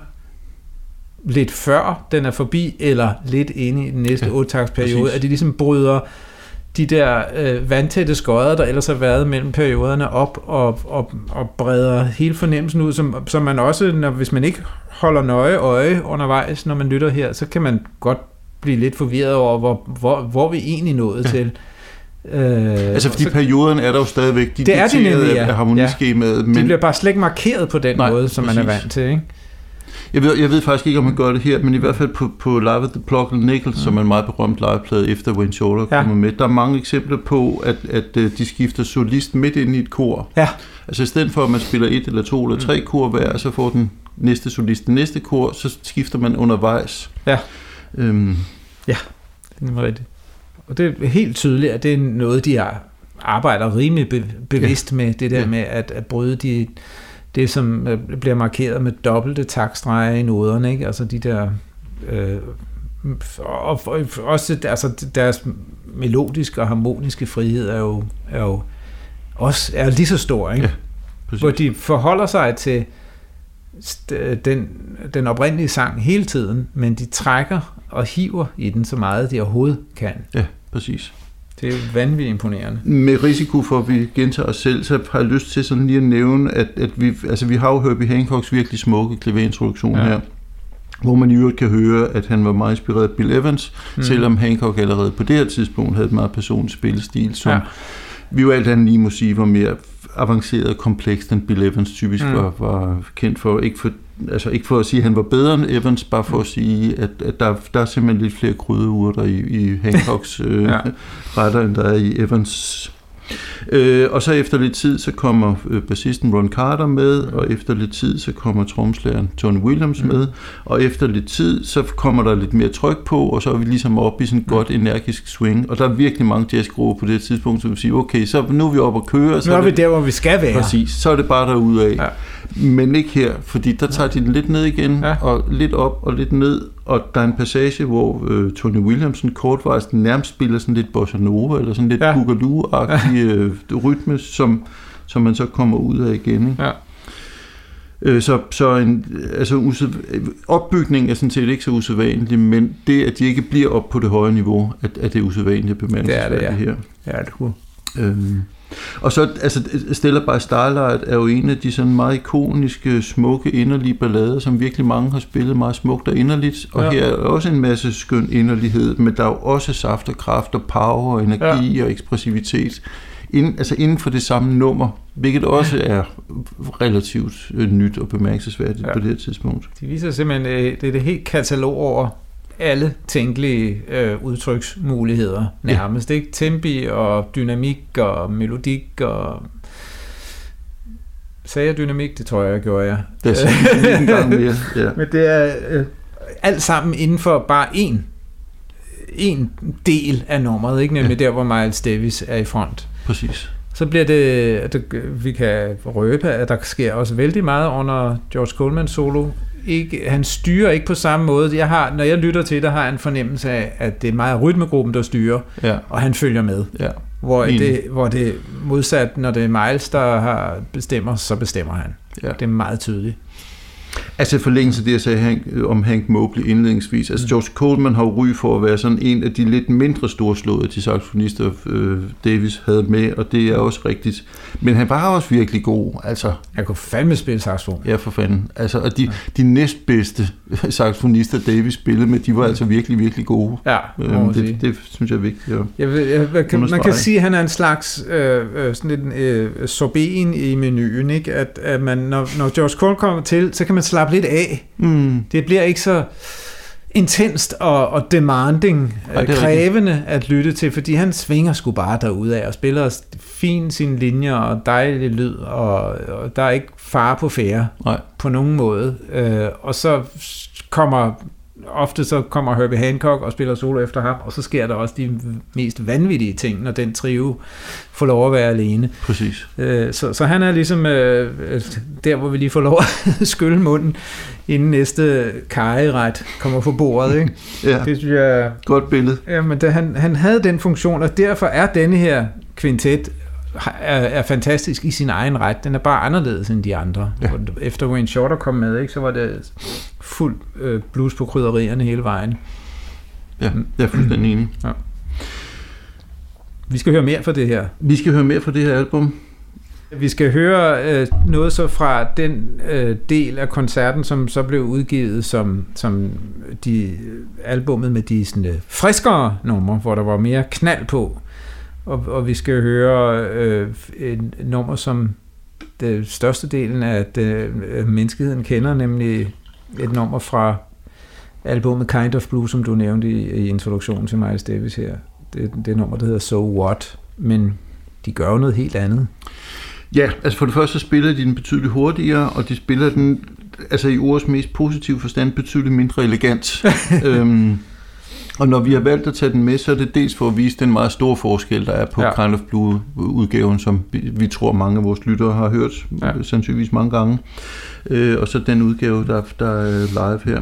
lidt før den er forbi, eller lidt inde i den næste ja, otte periode, at de ligesom bryder de der øh, vandtætte skodder, der ellers har været mellem perioderne op og, og, og breder hele fornemmelsen ud, som, som man også, når, hvis man ikke holder nøje øje undervejs, når man lytter her, så kan man godt blive lidt forvirret over, hvor, hvor, hvor vi egentlig nået ja. til. Øh, altså fordi så, perioden er der jo stadigvæk de det er de nemlig, ja. af harmoniskemaet. Ja. Men... Det bliver bare slet ikke markeret på den Nej, måde, som præcis. man er vant til. Ikke? Jeg ved, jeg ved faktisk ikke, om man gør det her, men i hvert fald på, på Live at the Plug Nichols, ja. som er en meget berømt liveplade efter Wayne Shorter ja. kommer med, der er mange eksempler på, at, at øh, de skifter solist midt ind i et kor. Ja. Altså i stedet for, at man spiller et eller to eller tre mm. kor hver, så får den næste solist den næste kor, så skifter man undervejs. Ja. Øhm. Ja, det er rigtigt. Og det er helt tydeligt, at det er noget, de har arbejder rimelig bevidst ja. med, det der ja. med at, at bryde de det, som øh, bliver markeret med dobbelte takstreger i noderne, ikke? altså de der... Øh, og også altså deres melodiske og harmoniske frihed er jo, er jo også er lige så stor, ikke? Ja, hvor de forholder sig til den, den oprindelige sang hele tiden, men de trækker og hiver i den så meget, de overhovedet kan. Ja, præcis. Det er vanvittigt imponerende. Med risiko for, at vi gentager os selv, så har jeg lyst til sådan lige at nævne, at, at vi, altså vi har jo Herbie Hancocks virkelig smukke klaverintroduktion ja. her, hvor man i øvrigt kan høre, at han var meget inspireret af Bill Evans, mm. selvom Hancock allerede på det her tidspunkt havde et meget personligt spillestil, som ja. vi jo alt andet lige må sige var mere avanceret og komplekst, end Bill Evans typisk mm. var, var kendt for. Ikke for altså ikke for at sige, at han var bedre end Evans, bare for at sige, at, at der, der er simpelthen lidt flere krydderurter i, i Hancocks øh, ja. retter, end der er i Evans. Øh, og så efter lidt tid, så kommer øh, bassisten Ron Carter med, og efter lidt tid, så kommer tromslæren Tony Williams med, og efter lidt tid, så kommer der lidt mere tryk på, og så er vi ligesom oppe i sådan et godt energisk swing, og der er virkelig mange jazzgrupper på det tidspunkt, så vi siger, okay, så nu er vi oppe og køre. Så nu er, er vi der, hvor vi skal være. Præcis, så er det bare derude af. Ja. Men ikke her, fordi der tager de den lidt ned igen, ja. og lidt op og lidt ned, og der er en passage, hvor øh, Tony Williamson kortvejst nærmest spiller sådan lidt bossa nova, eller sådan lidt ja. boogaloo-agtig øh, rytme, som, som man så kommer ud af igen. Ikke? Ja. Øh, så, så en, altså, opbygningen er sådan set ikke så usædvanlig, men det, at de ikke bliver op på det høje niveau, at, at det er usædvanligt bemærkelsesværdigt det er det, ja. her. Ja, det kunne. Øhm, og så, altså, Stella by Starlight er jo en af de sådan meget ikoniske, smukke, inderlige ballader, som virkelig mange har spillet meget smukt og inderligt. Og ja. her er også en masse skøn inderlighed, men der er jo også saft og kraft og power og energi ja. og ekspressivitet. Inden, altså inden for det samme nummer, hvilket også er relativt øh, nyt og bemærkelsesværdigt ja. på det her tidspunkt. De viser simpelthen, øh, det er det helt katalog over alle tænkelige øh, udtryksmuligheder nærmest. Ja. Ikke? Tempi og dynamik og melodik og... Sagde jeg dynamik? Det tror jeg, jeg gjorde, ja. Det er en gang mere, ja. Men det er øh, alt sammen inden for bare én en del af nummeret, ikke? nemlig ja. der, hvor Miles Davis er i front. Præcis. Så bliver det, at vi kan røbe, at der sker også vældig meget under George Coleman solo ikke, han styrer ikke på samme måde. Jeg har, når jeg lytter til det, har jeg en fornemmelse af, at det er meget rytmegruppen, der styrer, ja. og han følger med. Ja. Hvor, det, hvor det modsat, når det er Miles, der har bestemmer, så bestemmer han. Ja. Det er meget tydeligt. Altså forlængelse af det, jeg sagde Hank, om Hank Mobley indledningsvis. Altså George Coleman har ry for at være sådan en af de lidt mindre storslåede de saxofonister, øh, Davis havde med, og det er også rigtigt. Men han var også virkelig god. Altså, jeg kunne fandme spille saxofon. Ja, for fanden. Altså, og de, ja. de næstbedste saxofonister, Davis spillede med, de var altså virkelig, virkelig gode. Ja, øhm, det, det, synes jeg er vigtigt. Jeg, jeg, jeg, kan, man kan sige, at han er en slags øh, øh sådan en øh, sorbeten i menuen, ikke? At, at man, når, når George Cole kommer til, så kan man slappe lidt af. Mm. Det bliver ikke så intenst og, og demanding, ja, krævende rigtigt. at lytte til, fordi han svinger sgu bare derude af og spiller fint sine linjer og dejlig lyd, og, og der er ikke fare på færre Nej. på nogen måde. Øh, og så kommer ofte så kommer Herbie Hancock og spiller solo efter ham, og så sker der også de mest vanvittige ting, når den trio får lov at være alene. Præcis. Øh, så, så han er ligesom øh, der, hvor vi lige får lov at skylle munden, inden næste kajeret kommer på bordet. Ikke? ja, det synes jeg... Godt billede. Ja, men det, han, han havde den funktion, og derfor er denne her kvintet er, er fantastisk i sin egen ret. Den er bare anderledes end de andre. Ja. Efter Wayne Shorter kom med, ikke, så var det fuld øh, blues på krydderierne hele vejen. Ja, jeg er fuldstændig enig. Ja. Vi skal høre mere fra det her. Vi skal høre mere fra det her album. Vi skal høre øh, noget så fra den øh, del af koncerten, som så blev udgivet som, som de albummet med de sådan, øh, friskere numre, hvor der var mere knald på. Og, og vi skal høre øh, et nummer, som det største delen af det, øh, menneskeheden kender, nemlig et nummer fra albumet Kind of Blue, som du nævnte i, i introduktionen til Miles Davis her. Det, det nummer, der hedder So What, men de gør jo noget helt andet. Ja, altså for det første så spiller de den betydeligt hurtigere, og de spiller den, altså i ordets mest positive forstand, betydeligt mindre elegant. øhm, og når vi har valgt at tage den med, så er det dels for at vise den meget store forskel, der er på ja. Kind of Blue-udgaven, som vi tror mange af vores lyttere har hørt, ja. sandsynligvis mange gange. Øh, og så den udgave, der, der er live her.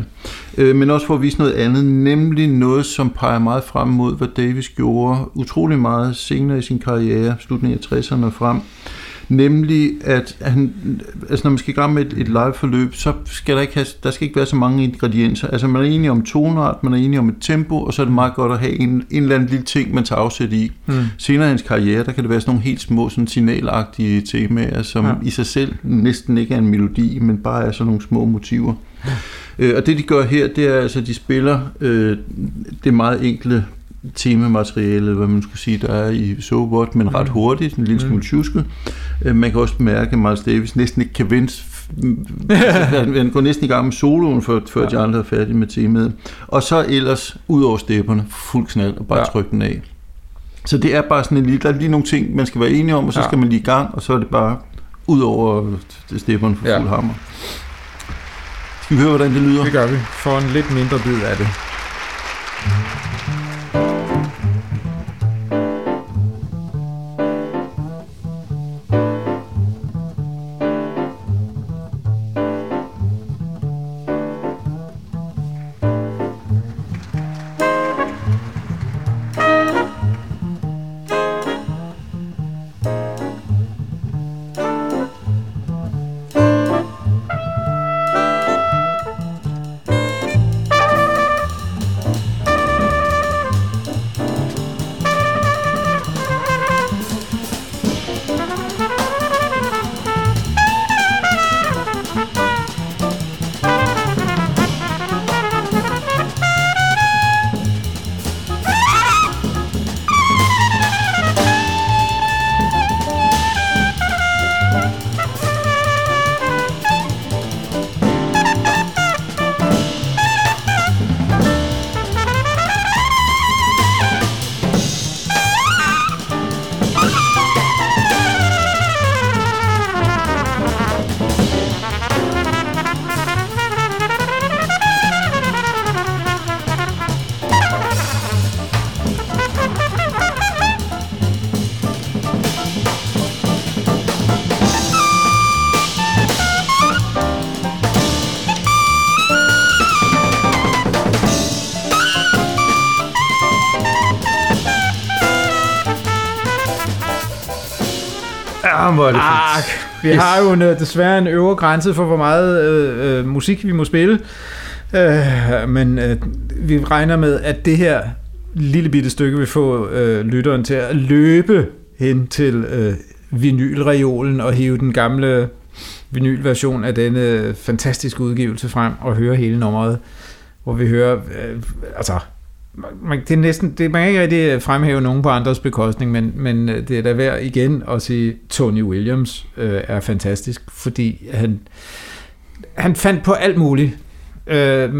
Øh, men også for at vise noget andet, nemlig noget, som peger meget frem mod, hvad Davis gjorde utrolig meget senere i sin karriere, slutningen af 60'erne og frem Nemlig, at han, altså når man skal i gang med et, et live-forløb, så skal der ikke have, der skal ikke være så mange ingredienser. Altså man er enig om tonart, man er enig om et tempo, og så er det meget godt at have en, en eller anden lille ting, man tager afsæt i. Mm. Senere i hans karriere, der kan det være sådan nogle helt små, sådan signalagtige temaer, som ja. i sig selv næsten ikke er en melodi, men bare er sådan nogle små motiver. Øh, og det de gør her, det er altså, at de spiller øh, det meget enkle temamateriale, hvad man skulle sige, der er i So What, men ret mm. hurtigt, en lille smule mm. tjusket. Øh, man kan også bemærke, at Miles Davis næsten ikke kan vente han går næsten i gang med soloen, før, før ja. de andre er færdige med temaet. Og så ellers, ud over stepperne, fuld knald og bare ja. trykke den af. Så det er bare sådan en lille, der er lige nogle ting, man skal være enige om, og så ja. skal man lige i gang, og så er det bare ud over stepperne for ja. fuld hammer. Skal vi høre, hvordan det lyder? Det gør vi. For en lidt mindre bid af det. Vi Yes. har jo en, øh, desværre en øvre grænse for, hvor meget øh, øh, musik vi må spille. Øh, men øh, vi regner med, at det her lille bitte stykke vil få øh, lytteren til at løbe hen til øh, vinylreolen og hive den gamle vinylversion af denne fantastiske udgivelse frem og høre hele nummeret, hvor vi hører, øh, altså, man, det er næsten, det, man kan ikke rigtig øh, fremhæve nogen på andres bekostning, men, men øh, det er da værd igen at sige, Tony Williams øh, er fantastisk, fordi han, han fandt på alt muligt øh,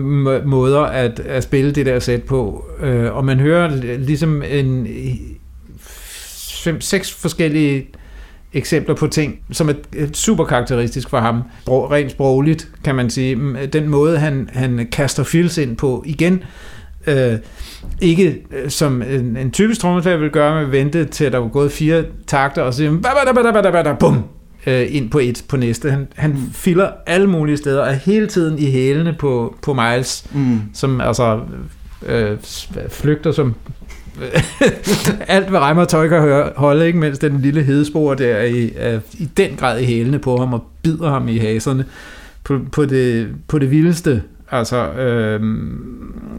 måder at, at spille det der sæt på, øh, og man hører ligesom en fem, seks forskellige eksempler på ting, som er øh, super karakteristisk for ham. Rent sprogligt, kan man sige. Den måde, han, han kaster fills ind på, igen, øh, ikke øh, som en, en typisk trommeslager vil gøre med vente til, at der var gået fire takter, og så siger, "Ba, ba, da, ba, da, ba, da, ba, bum, øh, ind på et på næste. Han, han filler alle mulige steder, og er hele tiden i hælene på, på Miles, Mm. som altså øh, flygter som alt, hvad Reimer tøj kan høre- holde, ikke mens den lille hedespor der er i, er i den grad i hælene på ham og bider ham i haserne på, på, det, på det vildeste. Altså, øh,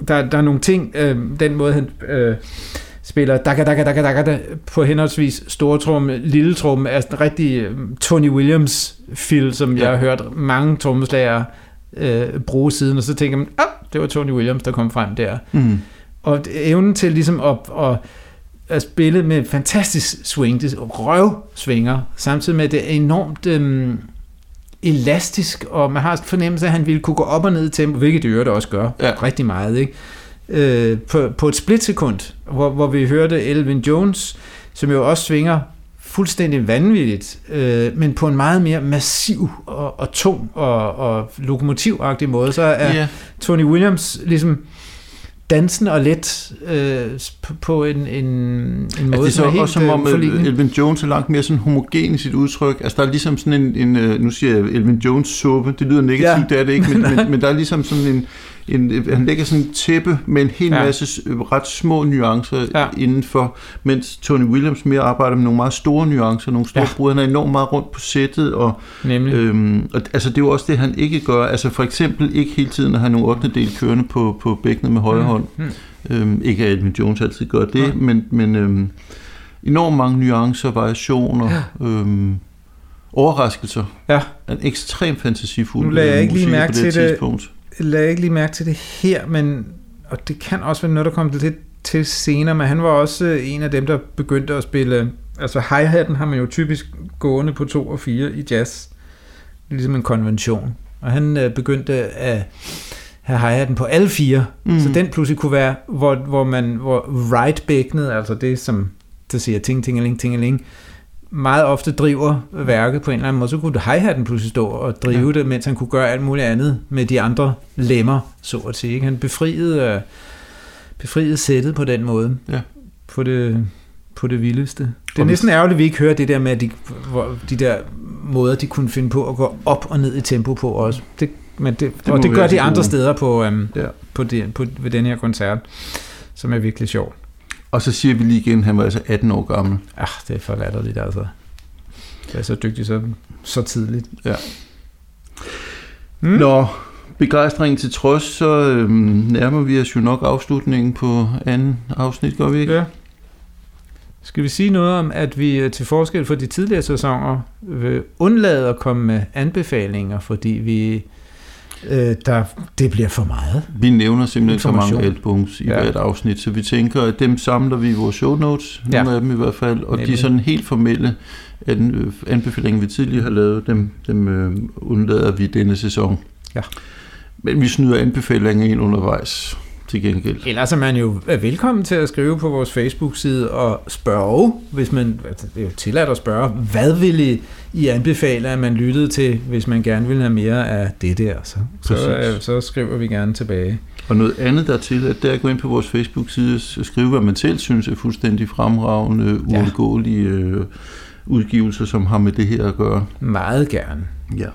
der, der er nogle ting, øh, den måde han øh, spiller daka, daka, daka, daka, da, på henholdsvis store tromme, lille tromme, er sådan rigtig øh, Tony Williams fil, som ja. jeg har hørt mange trommeslagere øh, bruge siden, og så tænker man, ah, det var Tony Williams, der kom frem der. Mm. Og evnen til ligesom at, at, at spille med fantastisk swing, det røvsvinger, samtidig med at det er enormt øhm, elastisk, og man har en fornemmelse af, at han ville kunne gå op og ned i tempo, hvilket det øvrigt også gør Ja. rigtig meget, ikke? Øh, på, på et splitsekund, hvor, hvor vi hørte Elvin Jones, som jo også svinger fuldstændig vanvittigt, øh, men på en meget mere massiv og, og tung og, og lokomotivagtig måde, så er Ja. Tony Williams ligesom dansende og let øh, på, en, en, en Altså, måde, det er så som er helt også som om, øh, forlignende. Elvin Jones er langt mere sådan homogen i sit udtryk. Altså, der er ligesom sådan en, en øh, nu siger jeg Elvin Jones suppe, det lyder negativt, ja. det er det ikke, men, men, men der er ligesom sådan en, en, han lægger sådan en tæppe med en hel Ja. masse øh, ret små nuancer Ja. indenfor, mens Tony Williams mere arbejder med nogle meget store nuancer, nogle store Ja. brud. Han er enormt meget rundt på sættet, og, Nemlig. øhm, og altså, det er jo også det, han ikke gør. Altså for eksempel ikke hele tiden at have nogle 8. del kørende på, på bækkenet med højre Mm, hånd. mm. Øhm, ikke at Elvin Jones altid gør det, Nej. men, men øhm, enormt mange nuancer, variationer, ja. øhm, overraskelser. Ja. En ekstrem fantasifuld Nu lagde jeg ikke lige mærke til det. tidspunkt. Lagde ikke lige mærke til det her, men og det kan også være noget, der kom lidt til senere, men han var også øh, en af dem, der begyndte at spille, altså hi-hatten har man jo typisk gående på 2 og 4 i jazz, ligesom en konvention, og han øh, begyndte at have hi-hatten på alle fire, mm. Så den pludselig kunne være, hvor, hvor man, hvor right-bækkenet, altså det som, der siger ting, tingeling, tingeling, meget ofte driver værket på en eller anden måde, så kunne hi-hatten pludselig stå og drive ja. Det, mens han kunne gøre alt muligt andet med de andre lemmer, så at sige. Han befriede, øh, befriede sættet på den måde. Ja. På det, på det vildeste. Det er næsten ærgerligt, at vi ikke hører det der med, at de, hvor, de der måder, de kunne finde på at gå op og ned i tempo på også. Det, men det, det og det gør være de andre steder på, øhm, Ja. på, det, på, ved den her koncert, som er virkelig sjov. Og så siger vi lige igen, han var altså 18 år gammel. Ah, det er for latterligt, altså. Det er så dygtig så, så tidligt. Ja. Mm. Mm. Nå, begejstringen til trods, så øhm, nærmer vi os jo nok afslutningen på anden afsnit, gør vi ikke? Ja. Skal vi sige noget om, at vi øh, til forskel fra de tidligere sæsoner vil undlade at komme med anbefalinger, fordi vi øh, der, det bliver for meget. Vi nævner simpelthen så mange albums i Ja. hvert afsnit, så vi tænker, at dem samler vi i vores show notes, Ja. nogle af dem i hvert fald, og Nemlig. de sådan helt formelle an- øh, anbefalinger, vi tidligere har lavet, dem, dem øh, undlader vi denne sæson. Ja. Men vi snyder anbefalinger ind undervejs til gengæld. Ellers er man jo velkommen til at skrive på vores Facebook-side og spørge, hvis man, altså, det er jo tilladt at spørge, hvad vil I, I anbefale, at man lyttede til, hvis man gerne vil have mere af det der, så, så, Præcis. øh, så skriver vi gerne tilbage. Og noget andet dertil, at der at gå ind på vores Facebook-side og skrive, hvad man selv synes er fuldstændig fremragende, Ja. uundgåelige øh, udgivelser, som har med det her at gøre. Meget gerne. Ja.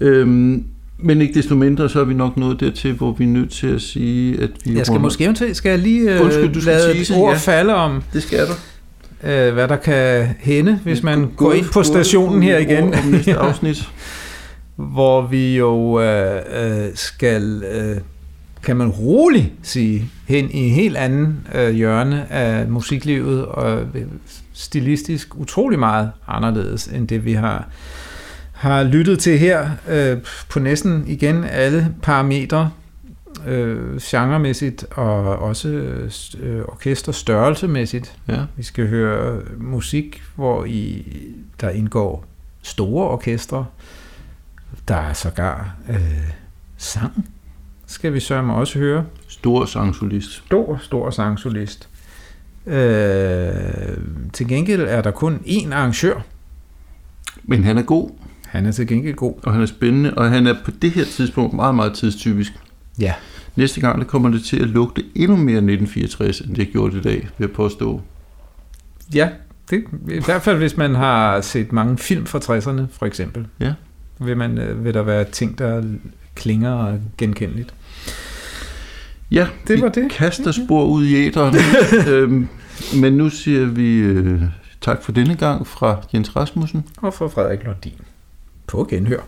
Øhm, men ikke desto mindre, så er vi nok nået dertil, hvor vi er nødt til at sige, at vi Jeg skal runder- måske eventuelt, skal jeg lige øh, Undskyld, du skal lade tease, et ord ja. falde om, Det skal du. øh, hvad der kan hænde, hvis man går ind på stationen her igen. Om næste afsnit. hvor vi jo øh, øh, skal, øh, kan man roligt sige, hen i en helt anden øh, hjørne af musiklivet, og øh, stilistisk utrolig meget anderledes, end det vi har, har lyttet til her, øh, på næsten igen alle parametre, øh, genremæssigt og også øh, orkesterstørrelsemæssigt. Ja. Vi skal høre musik, hvor i der indgår store orkestre. Der er sågar øh, sang, skal vi sørge også høre. Stor sangsolist. Stor, stor sangsolist. Øh, til gengæld er der kun én arrangør. Men han er god, Han er til gengæld god. og han er spændende, og han er på det her tidspunkt meget, meget tidstypisk. Ja. Næste gang der kommer det til at lugte endnu mere 1964, end det gjorde i dag, vil jeg påstå. Ja, det, i hvert fald hvis man har set mange film fra 60'erne, for eksempel. Ja. Vil, man, øh, vil der være ting, der klinger genkendeligt. Ja, Det var det. kaster spor ud i æderen. øhm, men nu siger vi øh, tak for denne gang fra Jens Rasmussen. Og for Frederik Lundin. På genhør.